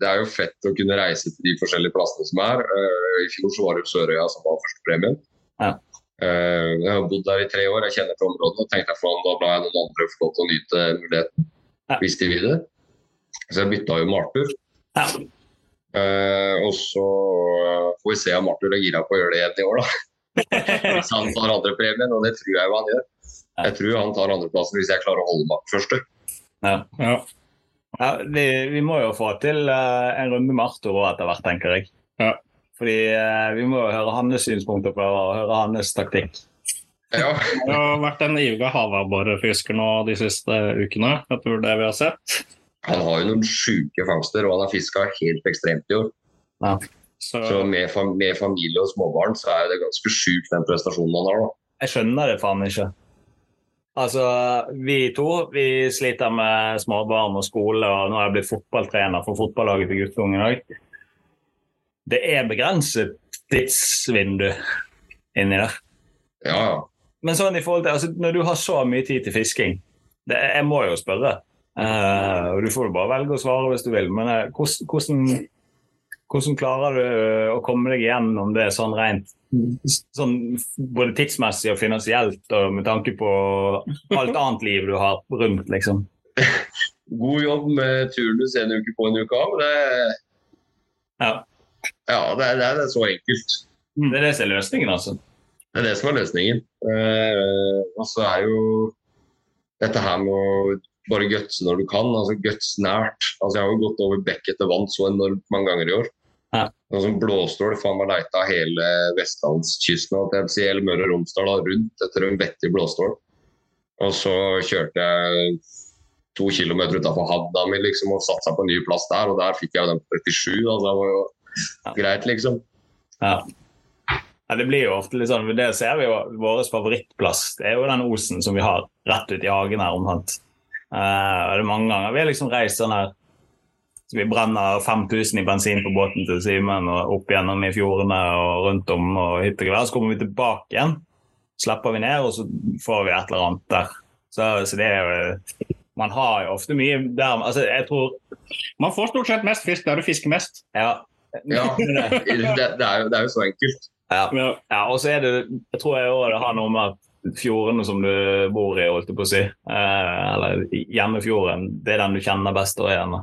Speaker 3: det er jo fett å kunne reise til de forskjellige plassene som er. Eh, I fjor så var det Sørøya som var førstepremien.
Speaker 1: Ja.
Speaker 3: Uh, jeg har bodd der i tre år, jeg kjenner til området. og tenkte faen, da ble jeg noen andre få lov til å nyte muligheten,
Speaker 1: Ja.
Speaker 3: hvis de vil det. Så jeg bytta jo med Arthur.
Speaker 1: Ja.
Speaker 3: Uh, og så får vi se om Arthur er gira på å gjøre det igjen i år, da. Hvis han tar andrepremien, og det tror jeg jo han gjør. Jeg tror han tar andreplassen hvis jeg klarer å holde meg på første.
Speaker 1: Ja.
Speaker 2: Ja.
Speaker 1: Ja, vi, vi må jo få til uh, en runde med Arthur òg etter hvert, tenker jeg.
Speaker 2: Ja.
Speaker 1: Fordi uh, vi må jo høre hans synspunkter på og høre hans taktikk.
Speaker 3: Ja,
Speaker 2: det har vært en ivrig havabborefisker nå de siste ukene, etter det vi har sett.
Speaker 3: Han har jo noen sjuke fangster, og han har fiska helt ekstremt i år.
Speaker 2: Så,
Speaker 3: Så med, fam med familie og småbarn så er det ganske sjukt den prestasjonen han har. da.
Speaker 1: Jeg skjønner det faen ikke. Altså, vi to vi sliter med småbarn og skole, og nå har jeg blitt fotballtrener for fotballaget til guttungen òg. Det er begrenset tidsvindu inni der.
Speaker 3: Ja, ja.
Speaker 1: Men sånn i forhold til, altså, når du har så mye tid til fisking det, Jeg må jo spørre. Uh, og Du får jo bare velge å svare hvis du vil, men uh, hvordan, hvordan, hvordan klarer du å komme deg gjennom det sånn rent sånn både tidsmessig og finansielt og med tanke på alt annet liv du har rundt, liksom?
Speaker 3: God jobb med turnus en uke på en uke av. Det,
Speaker 1: Ja.
Speaker 3: ja, det, er, det er så enkelt.
Speaker 1: Det er det som er løsningen, altså.
Speaker 3: Det er det som er løsningen. Eh, og så er jo dette her med å bare gutse når du kan. altså Guts nært. Altså Jeg har jo gått over bekk etter vann så enormt mange ganger i år.
Speaker 1: Ja.
Speaker 3: Sånn som Blåstål faen har leita hele vestlandskysten og hele Møre og Romsdal rundt etter en vettig blåstål. Og så kjørte jeg to kilometer utafor Hadda mi liksom, og satsa på en ny plass der, og der fikk jeg den på 37. altså det var jo
Speaker 1: Ja.
Speaker 3: greit, liksom.
Speaker 1: Ja. ja. Det blir jo ofte litt sånn, det ser vi jo vår favorittplass. Det er jo den osen som vi har rett ut i hagen her omtrent. Uh, det er mange ganger vi har liksom reist sånn her så Vi brenner 5000 i bensin på båten til Simen og opp gjennom i fjordene og rundt om og hit og gevær. Så kommer vi tilbake igjen, slipper vi ned, og så får vi et eller annet der. Så, så det er jo Man har jo ofte mye der altså Jeg tror
Speaker 2: man får stort sett mest fisk der du fisker mest.
Speaker 1: Ja.
Speaker 3: Ja, det, det, er jo, det er jo så enkelt.
Speaker 1: ja.
Speaker 2: Ja.
Speaker 1: Og så er det, jeg tror jeg også det har noe med at fjordene som du bor i, holdt jeg på å si, eh, eller hjemmefjorden, det er den du kjenner best og igjen.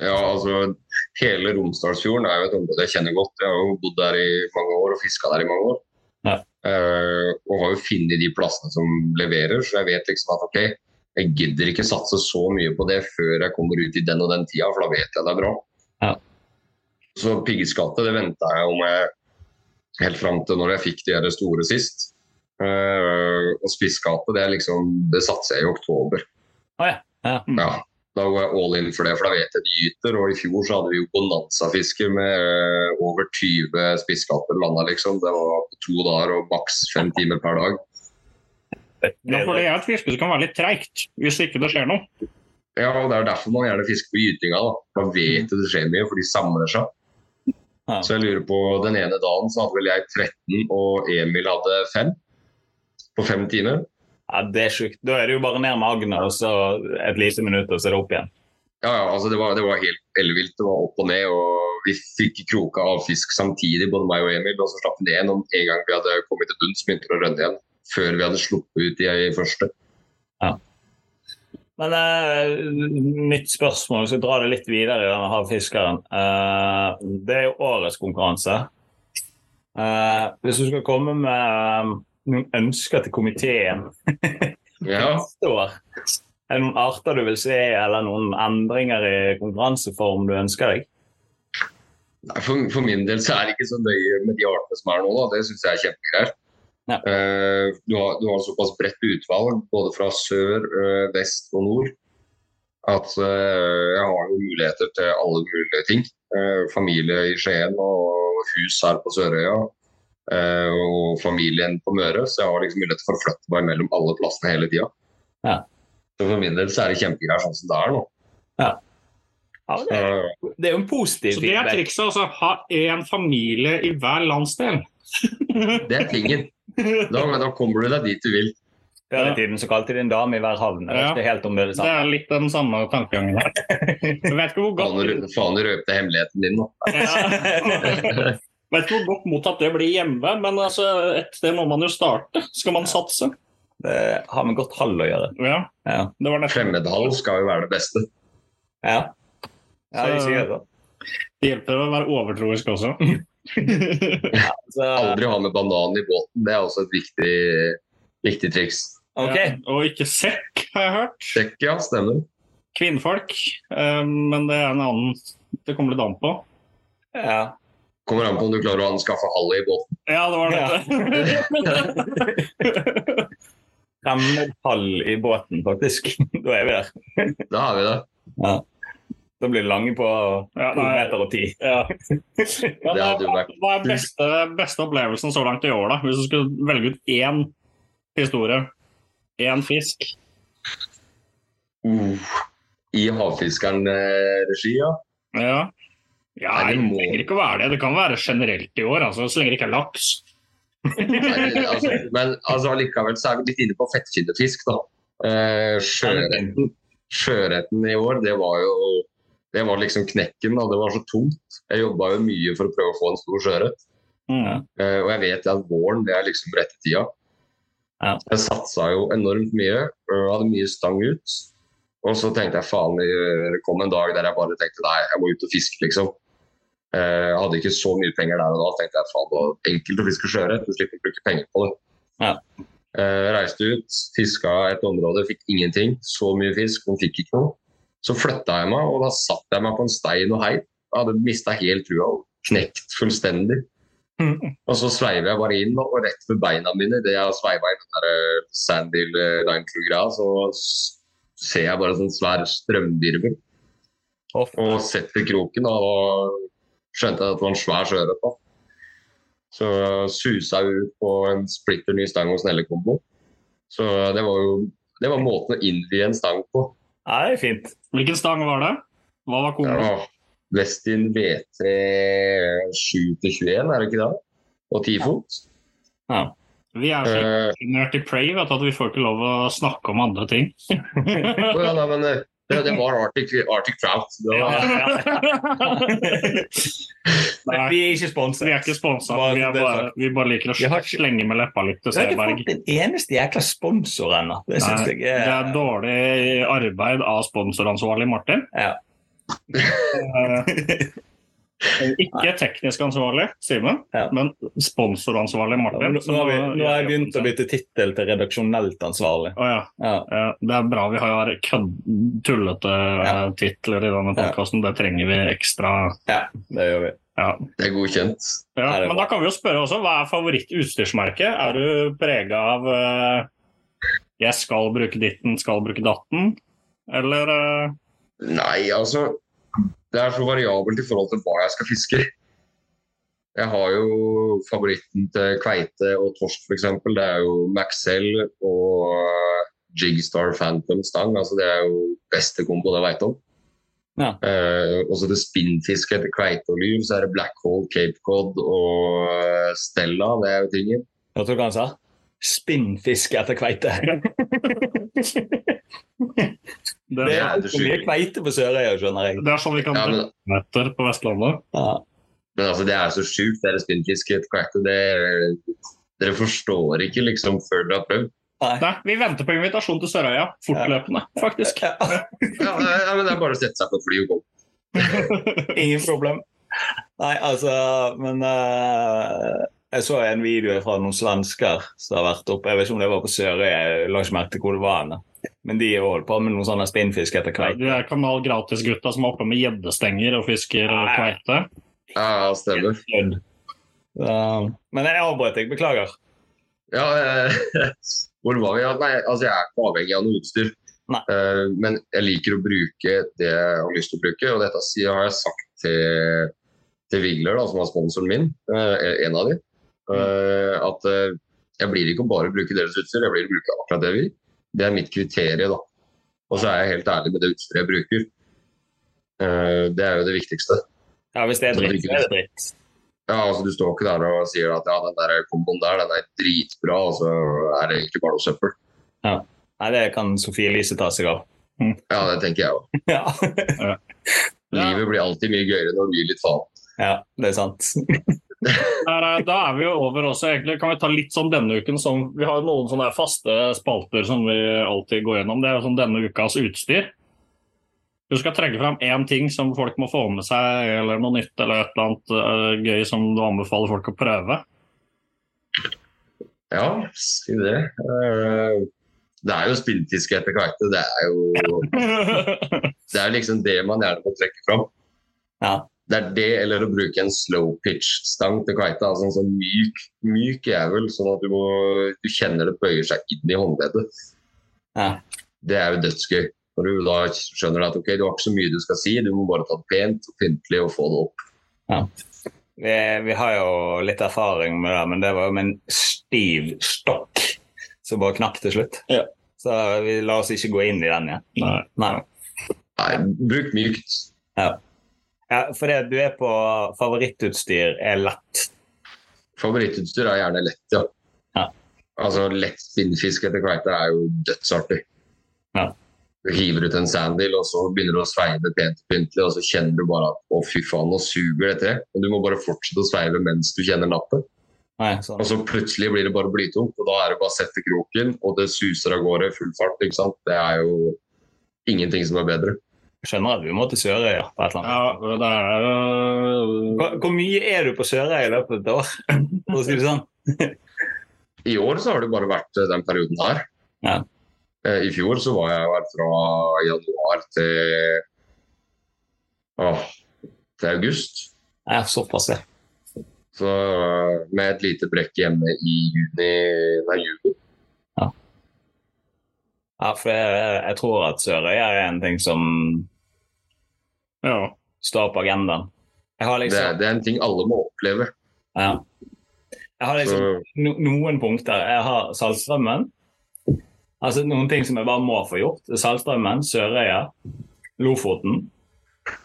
Speaker 3: Ja, altså Hele Romsdalsfjorden er jo et område jeg kjenner godt. Jeg har jo bodd der i mange år og fiska der i mange år.
Speaker 1: Ja.
Speaker 3: Uh, og har jo funnet de plassene som leverer, så jeg vet liksom at ok, jeg gidder ikke satse så mye på det før jeg kommer ut i den og den tida, for da vet jeg det er bra.
Speaker 1: Ja.
Speaker 3: Så piggskatte det venta jeg om jeg helt fram til når jeg fikk de her store sist. Uh, og spissgate det, er liksom, det satser jeg i oktober.
Speaker 1: Å ja. Ja.
Speaker 3: Ja, Da går jeg all in for det, for da vet jeg de gyter. Og i fjor så hadde vi jo bonanzafiske med eh, over 20 spissskatter landa, liksom. Det var på to dager og maks fem timer per dag.
Speaker 2: Ja, for det er et fiske som kan være litt treigt hvis ikke det skjer noe.
Speaker 3: Ja, og Det er derfor man gjerne fisker på gytinga. Da Da vet du det skjer mye, for de samler seg. Så jeg lurer på, Den ene dagen så hadde vel jeg 13, og Emil hadde 5 på fem timer.
Speaker 1: Ja, det er sjukt. Da er det jo bare ned med agnet og så et lite minutt, og så er det opp igjen.
Speaker 3: Ja, ja, altså det var, det var helt ellevilt. Det var opp og ned. og Vi fikk kroka av fisk samtidig, både meg og Emil. Og så slapp vi igjen. Og en gang vi hadde kommet til bunns, begynte det å rønne igjen. Før vi hadde sluppet ut i første. Ja.
Speaker 1: Men eh, nytt spørsmål, så drar det litt videre i denne havfiskeren. Eh, det er jo årets konkurranse. Eh, hvis du skal komme med noen ønsker til komiteen
Speaker 3: Ja,
Speaker 1: neste år, er det noen arter du vil se, eller noen endringer i konkurranseform du ønsker deg?
Speaker 3: Nei, for, for min del så er det ikke så nøye med de artene som er nå. Da. Det syns jeg er kjempegreier.
Speaker 1: Ja.
Speaker 3: Uh, du, har, du har såpass bredt utvalg både fra sør, uh, vest og nord at uh, jeg har jo muligheter til alle mulige ting. Familie i Skien og hus her på Sørøya. Eh, og familien på Møre, så jeg har liksom mulighet til å forflytte meg mellom alle plassene hele tida.
Speaker 1: Ja.
Speaker 3: Så for min del så er det kjempegreier sånn som det er nå.
Speaker 1: Ja, det, er,
Speaker 3: Eh,
Speaker 1: det er jo en positiv
Speaker 2: Så det er trikset. altså Ha én familie i hver landsdel.
Speaker 3: det er tingen. Da, da kommer du deg dit du vil.
Speaker 1: Før i tiden så kalte de en dame i hver havn.
Speaker 2: Ja.
Speaker 1: det er det
Speaker 2: Det er litt den samme tankegangen her. Jeg vet ikke hvor godt,
Speaker 3: faen du røpte hemmeligheten din nå.
Speaker 2: ja. vet ikke hvor godt mottatt det blir hjemme, men altså, et sted må man jo starte. Skal man satse?
Speaker 1: Det har med godt hall å gjøre.
Speaker 2: Ja,
Speaker 1: Ja.
Speaker 2: det var
Speaker 3: Fremmedhall skal jo være det beste.
Speaker 1: Ja, ja det, det.
Speaker 2: Det hjelper å være overtroisk også.
Speaker 1: Så,
Speaker 3: Aldri ha med banan i båten. Det er også et viktig, viktig triks.
Speaker 1: OK.
Speaker 2: Ja, og ikke sekk, har jeg hørt.
Speaker 3: Sekk, ja, stemmer.
Speaker 2: Kvinnfolk. Um, Men det er en annen Det kommer litt an på.
Speaker 1: Ja.
Speaker 3: Kommer an på om du klarer å anskaffe hallet i båten.
Speaker 2: Ja, det var dette.
Speaker 1: Fremmedhall i båten, faktisk. Da er vi der.
Speaker 3: Da har vi det.
Speaker 1: Ja. Da blir det lange på
Speaker 2: Ja,
Speaker 1: to meter og ti.
Speaker 2: Ja.
Speaker 3: Det jo
Speaker 2: hva, hva er beste, beste opplevelsen så langt i år, da? Hvis du skulle velge ut én historie, én fisk?
Speaker 3: Uh, I havfiskeren-regi, ja.
Speaker 2: Ja.
Speaker 3: Nei, det må-
Speaker 2: trenger ikke å være det. Det kan være generelt i år, altså, så lenge det ikke er laks.
Speaker 3: Altså, men altså, likevel så er vi litt inne på fettkildefisk, da. Eh, sjøretten, sjøretten i år, det var jo det var liksom knekken. da, Det var så tungt. Jeg jobba jo mye for å prøve å få en stor sjøørret.
Speaker 2: Mm.
Speaker 3: Eh, og jeg vet at våren det er liksom rette tida.
Speaker 1: Ja.
Speaker 3: Jeg satsa jo enormt mye og hadde mye stang ut. Og så tenkte jeg faen, det kom en dag der jeg bare tenkte nei, jeg må ut og fiske, liksom. Eh, Jeg hadde ikke så mye penger der og da. tenkte jeg faen, det var enkelt å fiske sjøørret. Du slipper å bruke penger på det.
Speaker 1: Ja.
Speaker 3: Uh, reiste ut, fiska et område, fikk ingenting. Så mye fisk, men fikk ikke noe. Så flytta jeg meg, og da satt jeg meg på en stein og heip. Jeg hadde mista helt trua og knekt fullstendig. Og så sveiver jeg bare inn, og rett ved beina mine idet jeg sveiva inn den der eh, Sandil Linecrew-greia, så ser jeg bare sånn svær strømvirvel og setter kroken. Og skjønte jeg at det var en svær sjøørret. da. Så susa jeg ut på en splitter ny stang hos Nellekombo. Så det var jo det var måten å innvie en stang på.
Speaker 1: Nei, fint.
Speaker 2: Hvilken stang var det? Hva var
Speaker 3: Det
Speaker 2: kombo?
Speaker 3: var Westin VT 7-21, er det ikke det? Og 10 fot. Ja.
Speaker 2: Vi er så uh, i Prey vet du, at vi får ikke lov å snakke om andre ting.
Speaker 3: Ja, nei, men eh, det, det var Arctic, Arctic Trout. Det
Speaker 1: Ja,
Speaker 3: var,
Speaker 1: ja.
Speaker 2: Nei,
Speaker 1: vi er ikke sponset.
Speaker 2: vi er ikke sponsa. Vi, er vi bare liker å
Speaker 1: har ikke-
Speaker 2: slenge med leppa litt til
Speaker 1: Vi har ikke fått en eneste jækla sponsor ennå. Det jeg
Speaker 2: Det er
Speaker 1: er
Speaker 2: dårlig arbeid av sponsoransvarlig Martin.
Speaker 1: Ja.
Speaker 2: Ikke teknisk ansvarlig, Simen,
Speaker 1: Ja.
Speaker 2: men sponsoransvarlig Martin.
Speaker 1: nå, har vi, nå har jeg begynt å bytte tittel til redaksjonelt ansvarlig.
Speaker 2: Å ja.
Speaker 1: Ja.
Speaker 2: Det er bra vi har tullete
Speaker 1: Ja.
Speaker 2: eh, titler i denne podkasten. Det trenger vi ekstra.
Speaker 1: ja, det gjør vi.
Speaker 2: Ja.
Speaker 3: Det er godkjent.
Speaker 1: Er
Speaker 2: men da kan vi jo spørre også, hva er favorittutstyrsmerket? Er du prega av uh, jeg skal bruke ditten, skal bruke datten? Eller uh...
Speaker 3: Nei, altså Det er så variabelt i forhold til hva jeg skal fiske. Jeg har jo favoritten til kveite og torsk f.eks. Det er jo Maxell og eh, Jigstar Phantom stang. altså Det er jo beste kombo det vet om.
Speaker 1: Ja.
Speaker 3: Eh, også til spinnfiske etter kveite og lyr, så er det Black Hole, Cape Cod og eh, Stella. Det er jo tingen.
Speaker 1: Hva han sa? Spinnfiske etter kveite.
Speaker 2: det,
Speaker 1: Det
Speaker 2: det,
Speaker 1: er
Speaker 3: det
Speaker 1: altfor mye kveite på Sørøya, skjønner jeg.
Speaker 2: Det er sånn vi kan
Speaker 3: Ja, men,
Speaker 2: drikke på Vestlandet.
Speaker 1: Ja.
Speaker 3: men altså, det er så sjukt, det spinnfiske etter kveite. Det, dere forstår ikke liksom før dere har prøvd.
Speaker 1: Nei.
Speaker 2: Nei, vi venter på invitasjon til Sørøya. Fortløpende, faktisk.
Speaker 1: Ja.
Speaker 3: Ja, ja, men Det er bare å sette seg på fly og gå.
Speaker 1: Ingen problem. Nei, altså Men uh, jeg så en video fra noen svensker som har vært oppe. Jeg vet ikke om det var på Sørøya, jeg la ikke merke til hvor det var. henne. Men de holdt på med noen sånne spinnfisk etter kveite.
Speaker 2: er Kanal Gratis-gutta som er oppe med gjeddestenger og fisker
Speaker 1: Nei.
Speaker 2: kveite.
Speaker 3: Ja, stemmer.
Speaker 1: Kødd. Men jeg avbrøt deg, beklager.
Speaker 3: Ja, eh, hvor var vi? Ja, nei, altså jeg er ikke avhengig av noe utstyr.
Speaker 1: Nei.
Speaker 3: Eh, men jeg liker å bruke det jeg har lyst til å bruke, og dette har jeg sagt til, til Vigler, da, som er sponsoren min, eh, en av de, eh, at eh, jeg blir ikke å bare bruke deres utstyr, jeg blir å bruke akkurat det vi. Det er mitt kriterium, da. Og så er jeg helt ærlig med det utstyret jeg bruker. Eh, det er jo det viktigste.
Speaker 1: Ja, Hvis det er dritt, så er det dritt.
Speaker 3: Ja, altså Du står ikke der og sier at ja, den der komboen der den er dritbra, og så er det egentlig bare noe søppel.
Speaker 1: Nei, Det kan Sofie Elise ta seg av.
Speaker 3: Ja, det tenker jeg òg.
Speaker 1: Ja.
Speaker 3: Livet blir alltid mye gøyere når du gir litt faen.
Speaker 1: ja, det er sant.
Speaker 2: Da er vi jo over også, egentlig. Kan vi ta litt sånn denne uken som Vi har jo noen sånne faste spalter som vi alltid går gjennom. Det er jo sånn denne ukas utstyr. Du skal trekke fram én ting som folk må få med seg, eller noe nytt eller et eller annet eh, gøy som du anbefaler folk å prøve.
Speaker 3: Ja, si det. Eh, Det er jo spilletiske etter kveite. Det er jo det er liksom det man gjerne må trekke fram.
Speaker 1: Ja.
Speaker 3: Det er det, eller å bruke en slow pitch-stang til kveite. Altså en sånn myk, myk jævel, sånn at du, må, du kjenner det bøyer seg inn i håndleddet.
Speaker 1: Ja.
Speaker 3: Det er jo dødsgøy. Når du da skjønner at ok, du har ikke så mye du skal si, du må bare ta det pent og pyntelig og få det opp.
Speaker 1: Vi, vi har jo litt erfaring med det, men det var jo med en stiv stokk som bare knakk til slutt.
Speaker 2: Ja.
Speaker 1: Så vi la oss ikke gå inn i den igjen.
Speaker 2: Nei.
Speaker 1: Nei.
Speaker 3: Nei, bruk mykt.
Speaker 1: Ja, for det du er på favorittutstyr er lett.
Speaker 3: Favorittutstyr er gjerne lett, ja.
Speaker 1: Ja.
Speaker 3: Altså Lett spinnfisk etter kveite er jo dødsartig.
Speaker 1: Ja.
Speaker 3: Du hiver ut en sandil, og så begynner du å sveive pent pyntelig, og så kjenner du bare at å fy faen, nå suger det til. Og du må bare fortsette å sveive mens du kjenner nappet.
Speaker 1: Nei, sånn.
Speaker 3: Og så plutselig blir det bare blytungt, og da er det bare å sette kroken, og det suser av gårde full fart. ikke sant? Det er jo ingenting som er bedre.
Speaker 1: Skjønner at vi må til Sørøya på et eller annet.
Speaker 2: Ja, det er jo
Speaker 1: Hvor, hvor mye er du på Sørøya i løpet av et år? For å si det sånn.
Speaker 3: I år så har det bare vært eh, den perioden her.
Speaker 1: Ja.
Speaker 3: Eh, I fjor så var jeg her fra januar til åh, til august.
Speaker 1: Ja, såpass, ja.
Speaker 3: Så eh, med et lite brekk hjemme i juni, nei, juli.
Speaker 1: ja for jeg, jeg tror at Sørøya er en ting som
Speaker 2: Ja.
Speaker 1: står på agendaen. Jeg har
Speaker 3: Det,
Speaker 1: liksom,
Speaker 3: det er en ting alle må oppleve.
Speaker 1: ja. jeg har liksom no, noen punkter. Jeg har Saltstraumen. Altså Noen ting som jeg bare må få gjort. Saltstraumen, Sørøya, Lofoten.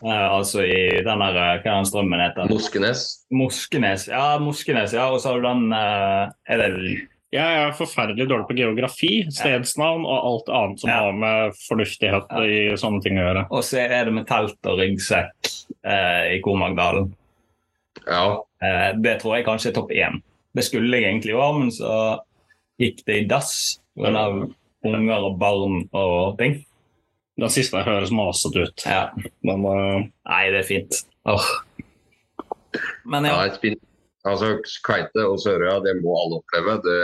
Speaker 1: Eh, altså i den der eh, Hva er den strømmen heter?
Speaker 3: Moskenes.
Speaker 1: Moskenes. Ja, Moskenes, ja. Og så har du den eh, Er det
Speaker 2: Jeg er forferdelig dårlig på geografi, stedsnavn og alt annet som
Speaker 1: Ja.
Speaker 2: har med fornuftighet i sånne ting å gjøre.
Speaker 1: Og så er det med telt og ryggsekk eh, i Komagdalen.
Speaker 3: Ja.
Speaker 1: Eh, det tror jeg kanskje er topp én. Det skulle jeg egentlig òg, men så gikk det i dass pga. unger og barn og ting.
Speaker 2: Den siste høres masete ut.
Speaker 1: Ja.
Speaker 2: Men, uh...
Speaker 1: Nei, det er fint. Oh. Men
Speaker 3: ja
Speaker 1: ja.
Speaker 3: Altså, Kveite og Sørøya, det må alle oppleve. Det,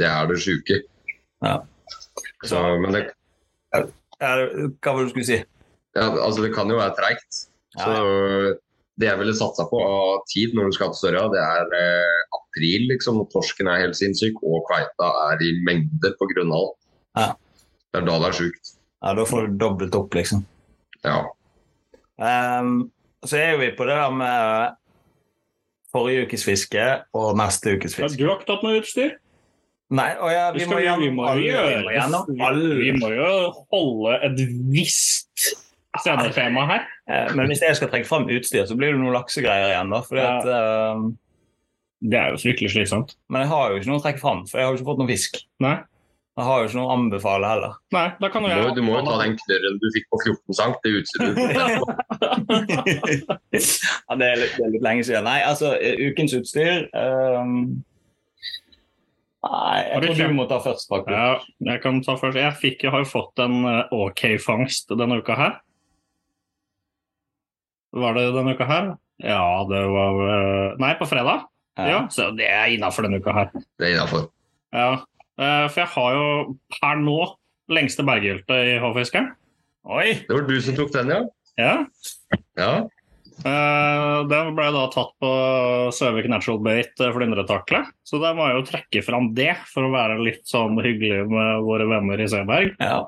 Speaker 3: det er det sjuke.
Speaker 1: Ja.
Speaker 3: Så, men det,
Speaker 1: ja, hva var det du skulle si?
Speaker 3: ja, altså, det kan jo være treigt.
Speaker 1: Ja,
Speaker 3: Så det jeg ville satsa på av tid når du skal til Sørøya, det er eh, april, liksom. Når torsken er helt sinnssyk og kveita er i mengder på grunnhold.
Speaker 1: Ja.
Speaker 3: Det er da det er sjukt.
Speaker 1: Ja, Da får du dobbelt opp, liksom.
Speaker 3: Ja.
Speaker 1: Um, så er vi på det der med forrige ukes fiske og neste ukes
Speaker 2: Ja,
Speaker 1: fiske.
Speaker 2: du har ikke tatt noe utstyr?
Speaker 1: Nei, ja, vi må
Speaker 2: vi- vi må gjøre.
Speaker 1: Vi må
Speaker 2: Vi må jo holde et visst sendetema her.
Speaker 1: Eh, Men hvis jeg skal trekke fram utstyr, så blir det noen laksegreier igjen. da. Fordi
Speaker 2: Ja.
Speaker 1: at, Uh,
Speaker 2: Det er jo fryktelig slitsomt.
Speaker 1: men jeg har jo ikke noe å trekke fram, for jeg har jo ikke fått noen fisk.
Speaker 2: Nei,
Speaker 1: Jeg har jo ikke noe å anbefale heller.
Speaker 2: Nei da kan
Speaker 3: Du,
Speaker 2: jo jeg
Speaker 3: du må jo ta den knørren du fikk på 14 cm, det utstyret.
Speaker 1: ja, det er, litt, det er litt lenge siden. Nei, altså, eh, ukens utstyr um... Nei, jeg tror du må ta først, Bakke.
Speaker 2: Ja, jeg kan ta først. Jeg, fikk, jeg har jo fått en eh, OK fangst denne uka her. Var det denne uka her? Ja, det var eh, Nei, på fredag. Ja, Så det er innafor denne uka her.
Speaker 3: Det er innafor.
Speaker 2: Ja, For jeg har jo per nå lengste berghylte i havfiskeren.
Speaker 1: Oi!
Speaker 3: Det var du som tok den, ja?
Speaker 2: Ja.
Speaker 3: Ja.
Speaker 2: Uh, den ble da tatt på Søvik Natural Bait flyndretaklet. Så da må jeg jo trekke fram det for å være litt sånn hyggelig med våre venner i Seberg.
Speaker 1: Ja.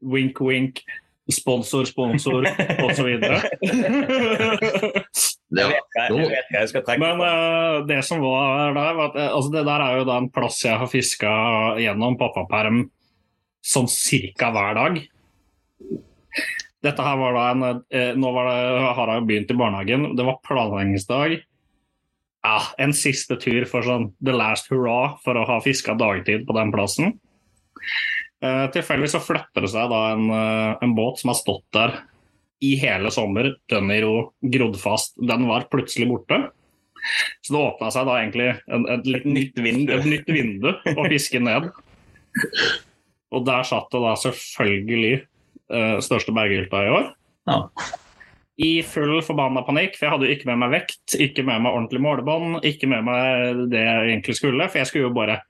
Speaker 2: Wink, wink. Sponsor, sponsor, osv.
Speaker 3: Det,
Speaker 1: Jeg vet, hva- jeg vet jeg skal trekke
Speaker 2: Men eh, det som var der, var at eh, altså det der er jo da en plass jeg har fiska gjennom pappaperm sånn cirka hver dag. Dette her var da en eh, Nå var det, har jeg begynt i barnehagen. Det var planleggingsdag. Ja, en siste tur for sånn the last hurrah for å ha fiska dagtid på den plassen. Uh, Tilfeldigvis så flytter det seg da en, eh, en båt som har stått der i hele sommer, dønn i ro, grodd fast. Den var plutselig borte. Så det åpna seg da egentlig en, et, litt
Speaker 1: nytt vindu.
Speaker 2: et nytt vindu å fiske ned. Og der satt det da selvfølgelig uh, største berghylta i år.
Speaker 1: Ja.
Speaker 2: I full forbanna panikk, for jeg hadde jo ikke med meg vekt, ikke med meg ordentlig målebånd, ikke med meg det jeg egentlig skulle, for jeg skulle jo bare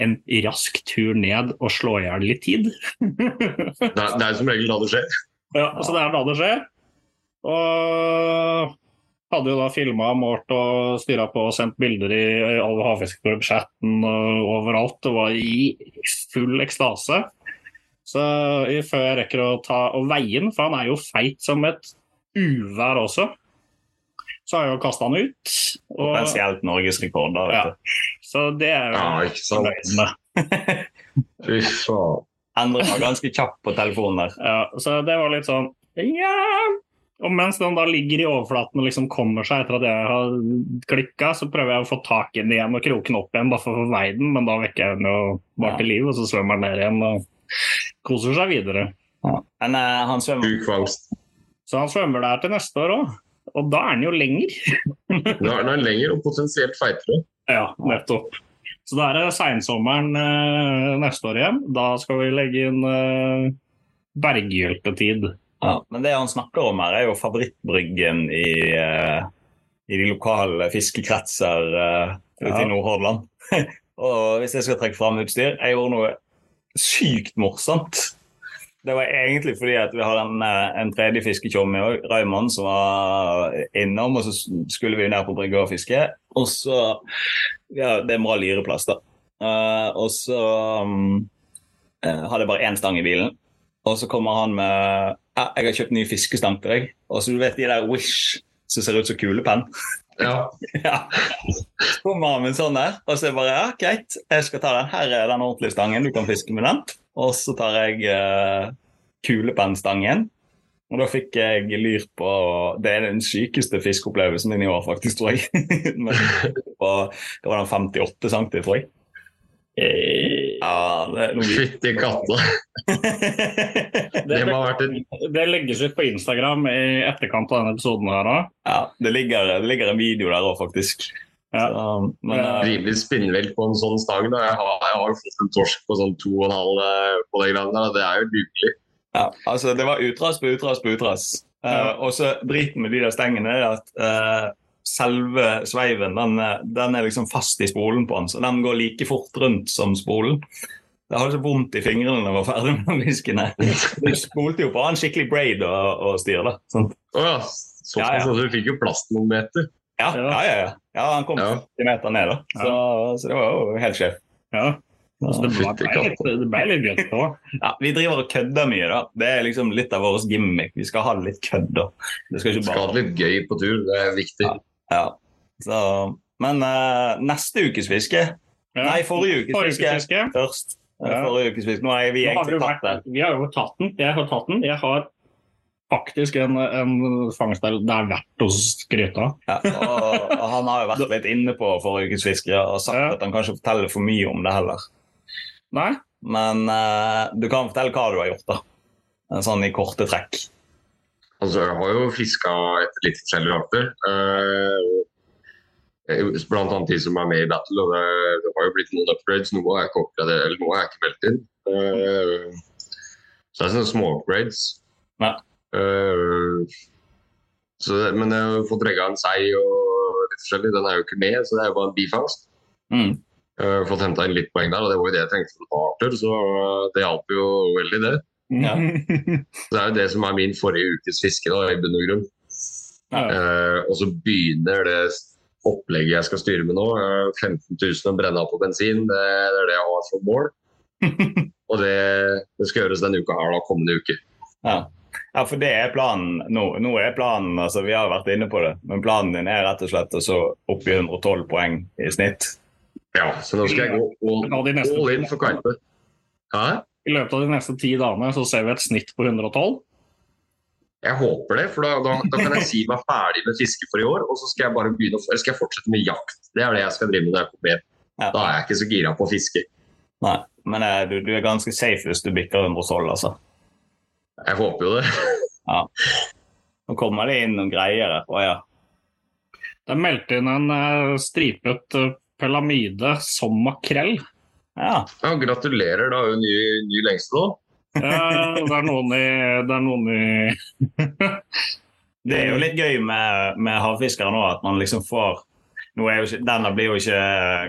Speaker 2: en rask tur ned og slå i hjel litt tid.
Speaker 3: det, er, det er som regel da det skjer.
Speaker 2: Ja, så det er da det skjer. Og hadde jo da filma, målt og styra på og sendt bilder i all havfiskeklubb-chatten og overalt. Det var i full ekstase. Så før jeg rekker å ta og veie den, for han er jo feit som et uvær også, så har jeg jo kasta han ut. Og,
Speaker 1: Potensielt norgesrekord, da.
Speaker 2: Ja.
Speaker 1: vet du.
Speaker 2: så det er
Speaker 3: Ja,
Speaker 2: jo
Speaker 3: ikke sant. Fy faen.
Speaker 1: Endre var ganske kjapp på telefonen der.
Speaker 2: Ja, så det var litt sånn Ja! Og mens den da ligger i overflaten og liksom kommer seg etter at jeg har klikka, så prøver jeg å få tak i den igjen og kroke den opp igjen bare for å få veid den, men da vekker jeg den jo bare til liv, og så svømmer den ned igjen og koser seg videre.
Speaker 1: Men uh, han svømmer.
Speaker 2: Så han svømmer der til neste år òg, og da er den jo lenger.
Speaker 3: da er den lenger og potensielt feitere.
Speaker 2: Ja, nettopp. Så da er det seinsommeren eh, neste år igjen. Da skal vi legge inn eh, berghjelpetid.
Speaker 1: Ja, men det han snakker om her, er jo favorittbryggen i, eh, i de lokale fiskekretser ute
Speaker 2: Ja.
Speaker 1: i Nordhordland. og hvis jeg skal trekke fram utstyr Jeg gjorde noe sykt morsomt. Det var egentlig fordi at vi har en, eh, en tredje fisketjom i år, Raymond, som var innom. Og så skulle vi ned på brygga og fiske. Og så ja, Det er en bra lyreplass, da. Uh, og så um, eh, hadde jeg bare én stang i bilen. Og så kommer han med ja, 'Jeg har kjøpt ny fiskestang til deg.' Og så du vet de der Wish som ser ut som kulepenn?
Speaker 3: Ja.
Speaker 1: ja. Så kommer han med en sånn der, og så er jeg bare ja, greit, jeg skal ta den. Her er den ordentlige stangen, du kan fiske med den. Og så tar jeg uh, kulepennstangen. Og da fikk jeg lyr på Det er den sykeste fiskeopplevelsen min i år, faktisk, tror jeg. Men og, det var den 58 cm, tror jeg.
Speaker 2: Eh,
Speaker 1: Ja, det
Speaker 3: Fytti katta. Det må ha vært en
Speaker 2: Det legges ut på Instagram i etterkant av denne episoden her òg.
Speaker 1: Ja, det ligger, det ligger en video der òg, faktisk.
Speaker 2: Ja.
Speaker 1: Så, men,
Speaker 2: Ja.
Speaker 1: er
Speaker 3: rimelig spinnvilt på en sånn stang. Da. Jeg, har, jeg har jo fått en torsk på sånn to og en halv eh, på det greiene der. Det er jo dugelig.
Speaker 1: ja, altså, det var utras på utras på utras.
Speaker 2: Ja.
Speaker 1: Uh, og så driten med de der stengene er at uh, selve sveiven den, den er liksom fast i spolen på den, så den går like fort rundt som spolen. Jeg hadde så vondt i fingrene da jeg var ferdig med fiskene. Du spolte jo på en skikkelig braid og, og styr. da. Sånn.
Speaker 3: Oh, ja. Sånn
Speaker 1: Ja, ja.
Speaker 3: altså, Du fikk jo plastmometer.
Speaker 1: Ja, ja, ja. ja. Ja han kom
Speaker 3: Ja.
Speaker 1: 50 meter ned, da. Så, så det var jo helt sjef.
Speaker 2: Ja. Så det ble, litt, litt gøy.
Speaker 1: Ja, vi driver og kødder mye, da. Det er liksom litt av vår gimmick. Vi skal ha litt kødd. Det skal ikke
Speaker 3: ha det litt gøy på tur, det er viktig.
Speaker 1: Ja. Ja. Så, men uh, neste ukes fiske Nei, forrige ukes
Speaker 2: Forrige
Speaker 1: fiske
Speaker 2: fiske.
Speaker 1: først.
Speaker 2: Ja.
Speaker 1: Forrige ukes fiske. Nå har vi egentlig tatt
Speaker 2: den.
Speaker 1: det.
Speaker 2: vi har jo tatt den. Jeg har tatt den. Jeg har faktisk en, en fangst der det er verdt å skryte av.
Speaker 1: Ja, og, og han har jo vært litt inne på forrige ukes fiskere og sagt
Speaker 2: Ja.
Speaker 1: at han kan ikke fortelle for mye om det heller.
Speaker 2: Nei?
Speaker 1: Men uh, du kan fortelle hva du har gjort, da. Sånn i korte trekk.
Speaker 3: Altså, jeg har jo fiska etter litt forskjellige arter. Eh, blant annet de som er med i Battle. og Det, det har jo blitt noen upgrades. Noe er ikke oppgradert, eller noe er ikke meldt inn. Uh, så det er sånne små upgrades.
Speaker 1: Ja.
Speaker 3: Eh, så, men jeg har fått regga en sei og litt forskjellig. Den er jo ikke med, så det er jo bare en bifangst.
Speaker 1: Mm.
Speaker 3: Har fått henta inn litt poeng der, og det var jo det jeg trengte for å ta arter, så det hjalp jo veldig, det.
Speaker 1: Ja.
Speaker 3: Så det er jo det som er min forrige ukes fiske, da, i bunn og grunn.
Speaker 2: Ja.
Speaker 3: Uh, og så begynner det opplegget jeg skal styre med nå. Uh, 15 000 å brenne av på bensin, det, det er det jeg har som mål. og det, det skal gjøres denne uka her, da, kommende uke.
Speaker 1: Ja. Ja, for det er planen nå. Nå er planen, altså Vi har vært inne på det, men planen din er rett og slett å så opp i 112 poeng i snitt.
Speaker 3: Ja, så nå skal jeg gå all, all in for karpe. Hæ?
Speaker 2: I løpet av de neste ti dagene så ser vi et snitt på 112.
Speaker 3: Jeg håper det, for da, da, da kan jeg si meg ferdig med fiske for i år. Og så skal jeg bare begynne å, eller skal jeg fortsette med jakt. Det er det jeg skal drive med når jeg kommer hjem. Da er jeg ikke så gira på å fiske.
Speaker 1: Nei, men eh, du, du er ganske safe hvis du bikker 112, altså.
Speaker 3: Jeg håper jo det.
Speaker 1: Nå kommer det inn noen greier her. Å ja.
Speaker 2: Det er meldt inn en uh, stripet uh, pelamide som makrell.
Speaker 1: ja.
Speaker 3: Ja, gratulerer, da. er Ny, ny lengste nå.
Speaker 2: Eh, det er noen i, det er noen i
Speaker 1: Det er jo litt gøy med, med havfiskere nå at man liksom får nå er jo ikke, Denne blir jo ikke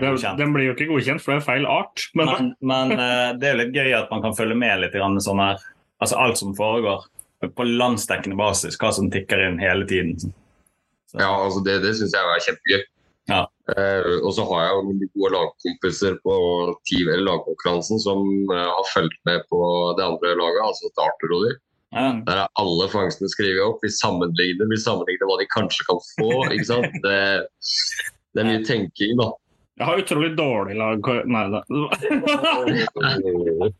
Speaker 1: godkjent.
Speaker 2: den blir jo ikke godkjent, for det er feil art. Men,
Speaker 1: Men, men eh, det er jo litt gøy at man kan følge med litt sånn her Altså alt som foregår på landsdekkende basis, hva som tikker inn hele tiden. Så,
Speaker 3: Ja, altså Det, det syns jeg er kjempegøy.
Speaker 1: Ja.
Speaker 3: Eh, og så har jeg jo noen gode lagkompiser på team- eller lagkonkurransen som eh, har fulgt med på det andre laget, altså Arthur og de.
Speaker 1: ja.
Speaker 3: Der er alle fangstene skrevet opp. Vi sammenligner, vi sammenligner hva de kanskje kan få. ikke sant? Det, det er mye tenking, da.
Speaker 2: jeg har utrolig dårlig lag... Nei da.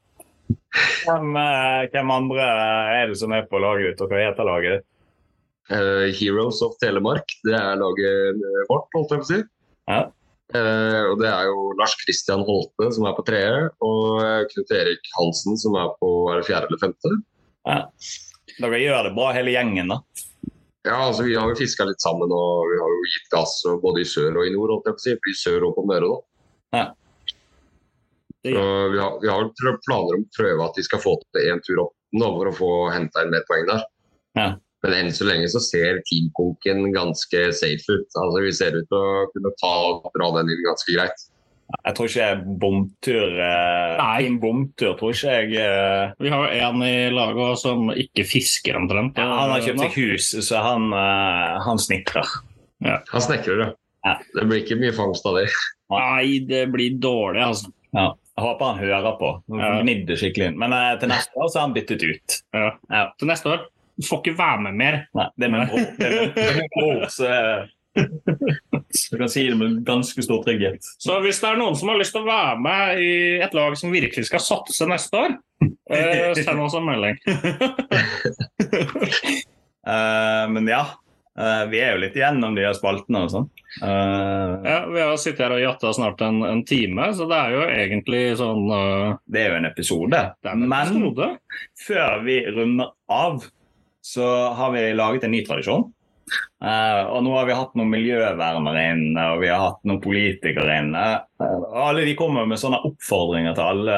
Speaker 1: Hvem, eh, hvem andre er det som er på laget ditt, og hva heter laget ditt?
Speaker 3: Eh, Heroes of Telemark, det er laget vårt, holdt jeg på å si.
Speaker 1: Ja.
Speaker 3: Uh, og det er jo Lars Christian Holte som er på tredje, og Knut Erik Hansen som er på er det fjerde eller femte.
Speaker 1: Dere gjør det bra, hele gjengen, da.
Speaker 3: Ja, altså Vi har jo fiska litt sammen og vi har jo gitt gass både i sør og i nord. holdt jeg på å si, I sør og på Møre. da. Så vi har, vi har planer om å prøve at vi skal få til én tur opp nå for å få henta inn mer poeng der.
Speaker 1: Ja.
Speaker 3: Men enn så lenge så ser teamkonken ganske safe ut. Altså Vi ser ut til å kunne ta og dra den inn ganske greit.
Speaker 1: Jeg tror ikke jeg bomtur eh,
Speaker 2: Nei.
Speaker 1: En Bomtur tror ikke jeg eh,
Speaker 2: Vi har jo en i laget som ikke fisker omtrent.
Speaker 1: ja, Han har kjøpt seg hus, så han, eh, han Ja.
Speaker 3: Han snekrer,
Speaker 1: Ja.
Speaker 3: ja. Det blir ikke mye fangst av det.
Speaker 2: Nei, det blir dårlig, altså.
Speaker 1: Ja. Jeg håper han hører på.
Speaker 2: Ja.
Speaker 1: Skikkelig inn. Men eh, til neste år så er han byttet ut.
Speaker 2: Ja.
Speaker 1: Ja.
Speaker 2: Til neste år du får ikke være med mer.
Speaker 1: Nei, det er min bror. Det er min, det er min bror så eh, Du kan si det med ganske stor trygghet.
Speaker 2: Så hvis det er noen som har lyst til å være med i et lag som virkelig skal satse neste år, eh, send oss en melding.
Speaker 1: uh, men ja, eh, vi er jo litt igjennom de her spaltene og sånn. Uh,
Speaker 2: Ja, vi har sittet her og jatta snart en, en time, så det er jo egentlig sånn uh,
Speaker 1: det er jo en episode.
Speaker 2: En
Speaker 1: Men
Speaker 2: episode.
Speaker 1: før vi runder av, så har vi laget en ny tradisjon. Og nå har vi hatt noen miljøvernere inne, og vi har hatt noen politikere inne. Og alle de kommer med sånne oppfordringer til alle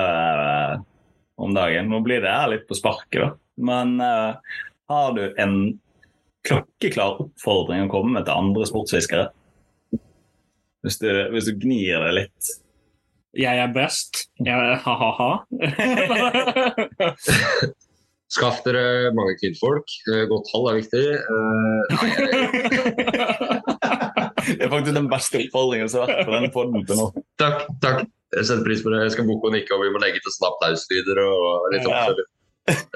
Speaker 1: om dagen. Nå blir det her litt på sparket, da. Men har du en klokkeklar oppfordring å komme med til andre sportsfiskere? Hvis du, hvis du gnir det litt.
Speaker 2: Jeg er best. Ha-ha-ha.
Speaker 3: Skaff dere mange kvinnfolk. Eh, Godt tall er viktig. Uh, nei,
Speaker 1: Det er faktisk den beste oppfordringen som har vært på denne poden til nå.
Speaker 3: takk, takk. Jeg setter pris på det. Jeg skal boke og nikke, og vi må legge til snapp dauslyder og litt
Speaker 1: Ja.
Speaker 3: oppfølging.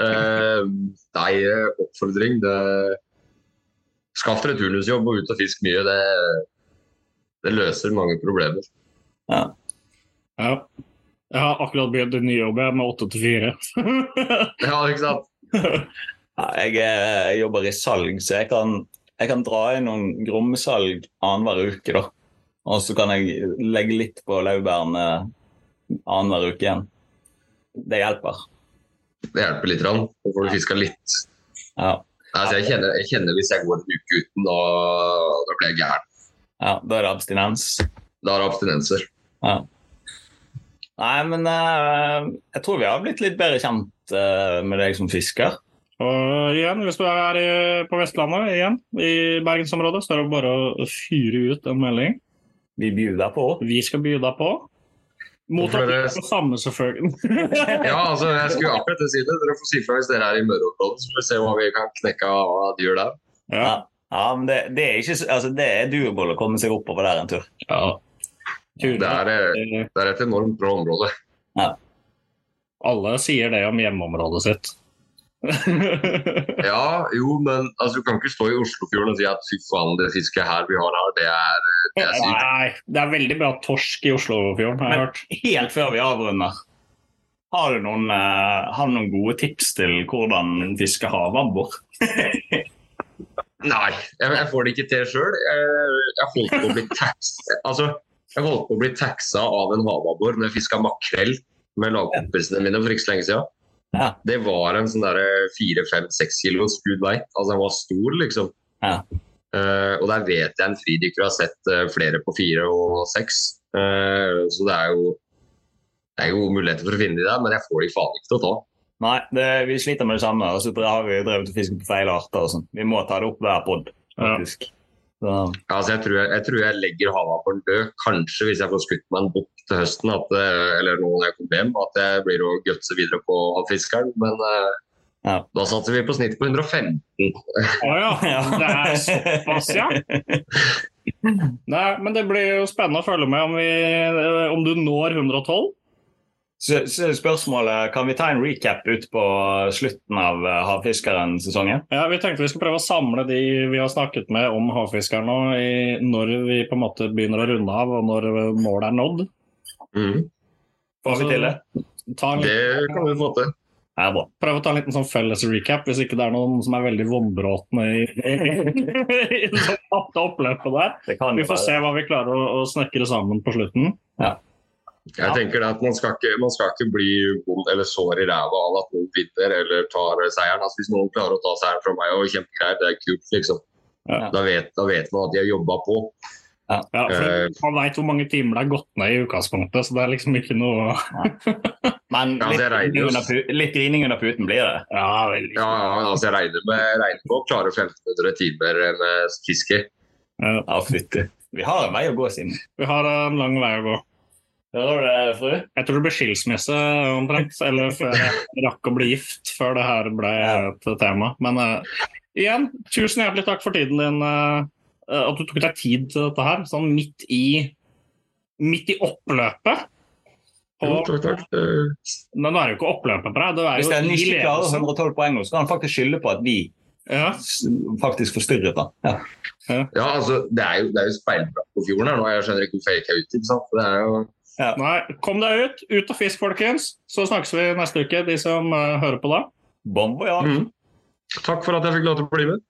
Speaker 3: Eh, nei, oppfordring det Skaff dere turnusjobb og ut og fisk mye. Det, det løser mange problemer.
Speaker 2: Ja. Jeg har akkurat begynt en ny jobb jeg, med åtte til fire.
Speaker 3: Ja, ikke sant?
Speaker 1: Ja, jeg, eh, jeg jobber i salg, så jeg kan, jeg kan dra inn noen grommesalg annenhver uke. da. Og så kan jeg legge litt på laurbærene annenhver uke igjen. Det hjelper.
Speaker 3: Det hjelper litt. Rann. Så får du fiska litt.
Speaker 1: Ja,
Speaker 3: Altså, jeg, kjenner, jeg kjenner hvis jeg går en uke uten, da, da blir jeg gæren.
Speaker 1: ja Da er det abstinens.
Speaker 3: Da er det abstinenser.
Speaker 1: Ja. Nei, men uh, jeg tror vi har blitt litt bedre kjent uh, med deg som fisker.
Speaker 2: Og igjen, hvis du er her i, på Vestlandet, igjen, i bergensområdet, så er det bare å fyre ut en melding.
Speaker 1: Vi bjuder på.
Speaker 2: Vi skal by deg på. Mot at
Speaker 3: dere-
Speaker 2: det er samme, selvfølgelig.
Speaker 3: Ja, altså, jeg skulle akkurat si det. Dere får si fra hvis dere er i Møreområdet, så får vi se hva vi kan knekke av dyr der.
Speaker 2: Ja.
Speaker 1: Ja, ja men det, det er ikke altså, Det er doable å komme seg oppover der en tur.
Speaker 2: ja.
Speaker 3: Det er, eh, det er et enormt bra område.
Speaker 2: Alle sier det om hjemmeområdet sitt.
Speaker 3: Ja, jo, men altså, du kan ikke stå i Oslofjorden og si at fy faen, det fisket her vi har her, det er.
Speaker 2: Nei, det er veldig bra torsk i Oslofjorden, har jeg hørt.
Speaker 1: Helt før vi avrunder, har du noen, eh, har du noen gode tips til hvordan fiske havabbor?
Speaker 3: Nei, jeg, jeg får det ikke til sjøl. Jeg, jeg holdt på å bli taxa altså, jeg holdt på å bli taxa av en havabbor når jeg fiska makrell med lagkompisene mine for ikke så lenge siden.
Speaker 1: Ja.
Speaker 3: Det var en sånn fire-fem-seks kilos gud veit. Altså, den var stor, liksom.
Speaker 1: Ja.
Speaker 3: Eh, og der vet jeg en fridykker har sett eh, flere på fire og seks. Eh, så det er jo det er jo muligheter for å finne de der, men jeg får de faen ikke til å ta.
Speaker 1: Nei, det, vi sliter med det samme. Altså, så har vi drevet og fisket på feil arter og sånn. Vi må ta det opp hver pod, faktisk. Så,
Speaker 3: Altså, jeg, tror jeg, jeg tror jeg legger havabboren død. Kanskje hvis jeg får skutt meg en bukk til høsten, at, eller nå når jeg kommer hjem, at jeg blir å gutse videre på havfiskeren. Men eh,
Speaker 1: Ja.
Speaker 3: da satser vi på snitt på 115.
Speaker 2: Å ja. Det er såpass, ja. Nei, men det blir jo spennende å følge med om, vi, om du når 112.
Speaker 1: så, så spørsmålet kan vi ta en recap ut på slutten av eh, Havfiskeren-sesongen?
Speaker 2: Ja, Vi tenkte vi skulle prøve å samle de vi har snakket med om havfiskeren nå, i, når vi på en måte begynner å runde av, og når målet er nådd.
Speaker 3: Mm.
Speaker 1: Får vi til det?
Speaker 2: Ta en,
Speaker 3: Det kan vi få til.
Speaker 1: Det er bra.
Speaker 2: prøve å ta en liten sånn felles recap, hvis ikke det er noen som er veldig vonbrotne i, i, i det tapte oppløpet der.
Speaker 1: Det
Speaker 2: Vi får
Speaker 1: være.
Speaker 2: se hva vi klarer å, å snekre sammen på slutten.
Speaker 3: Jeg tenker det at Man skal ikke, man skal ikke bli vond eller sår i ræva av at noen vinner eller tar seieren. Altså, hvis noen klarer å ta seieren fra meg, og kjempegreier, det er kult. liksom.
Speaker 2: Ja.
Speaker 3: Da, vet, da vet man at de har jobba på.
Speaker 2: Ja, for
Speaker 3: Eh.
Speaker 2: Man veit hvor mange timer det er gått ned i utgangspunktet, så det er liksom ikke noe
Speaker 1: Men litt,
Speaker 3: det
Speaker 1: grining under litt grining under puten blir det.
Speaker 2: Ja, veldig.
Speaker 3: Ja, ja, altså Jeg regner med, regner på å klare 1500 timer enn fiske.
Speaker 1: Ja, fytti. Vi har en vei å gå, Simen.
Speaker 2: Vi har en lang vei å gå.
Speaker 1: Hører du det, fru?
Speaker 2: Jeg tror det blir skilsmisse omtrent, eller før jeg rakk å bli gift, før det her ble et tema. Men uh, igjen, tusen hjertelig takk for tiden din, Uh, at du tok deg tid til dette her, sånn midt i, midt i oppløpet.
Speaker 3: Jo, takk, takk.
Speaker 2: Men nå er det jo ikke oppløpet på deg,
Speaker 1: Hvis det er
Speaker 2: i
Speaker 1: ikke klarer
Speaker 2: ledelsen.
Speaker 1: 112 poeng, så kan han faktisk skylde på at vi
Speaker 2: Ja.
Speaker 1: faktisk forstyrret han. Ja.
Speaker 3: Ja, altså, Det er jo, det er jo speilbra på fjorden her nå. Jeg skjønner ikke hvorfor jeg ikke er ute. Det er jo...
Speaker 2: Nei, kom deg ut, ut og fisk, folkens. Så snakkes vi neste uke, de som uh, hører på da.
Speaker 1: Bon voyage.
Speaker 3: Mm. Takk for at jeg fikk lov til å bli med.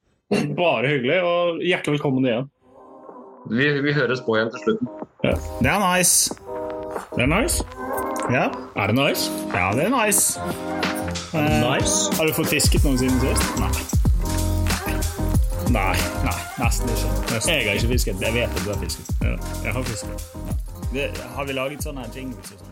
Speaker 2: Bare hyggelig, og hjertelig velkommen igjen.
Speaker 3: Vi, vi høres på igjen til slutten.
Speaker 1: Det er nice.
Speaker 2: Det er nice.
Speaker 1: Ja,
Speaker 2: Er det nice?
Speaker 1: ja det er nice.
Speaker 2: Nice.
Speaker 1: Har du fått fisket noen siden sist? Nei.
Speaker 2: Nei.
Speaker 1: Nei, nesten ikke. Jeg har ikke fisket. Jeg vet at du har fisket.
Speaker 2: Ja, jeg har fisket.
Speaker 1: Det, har vi laget sånne jingles og sånn?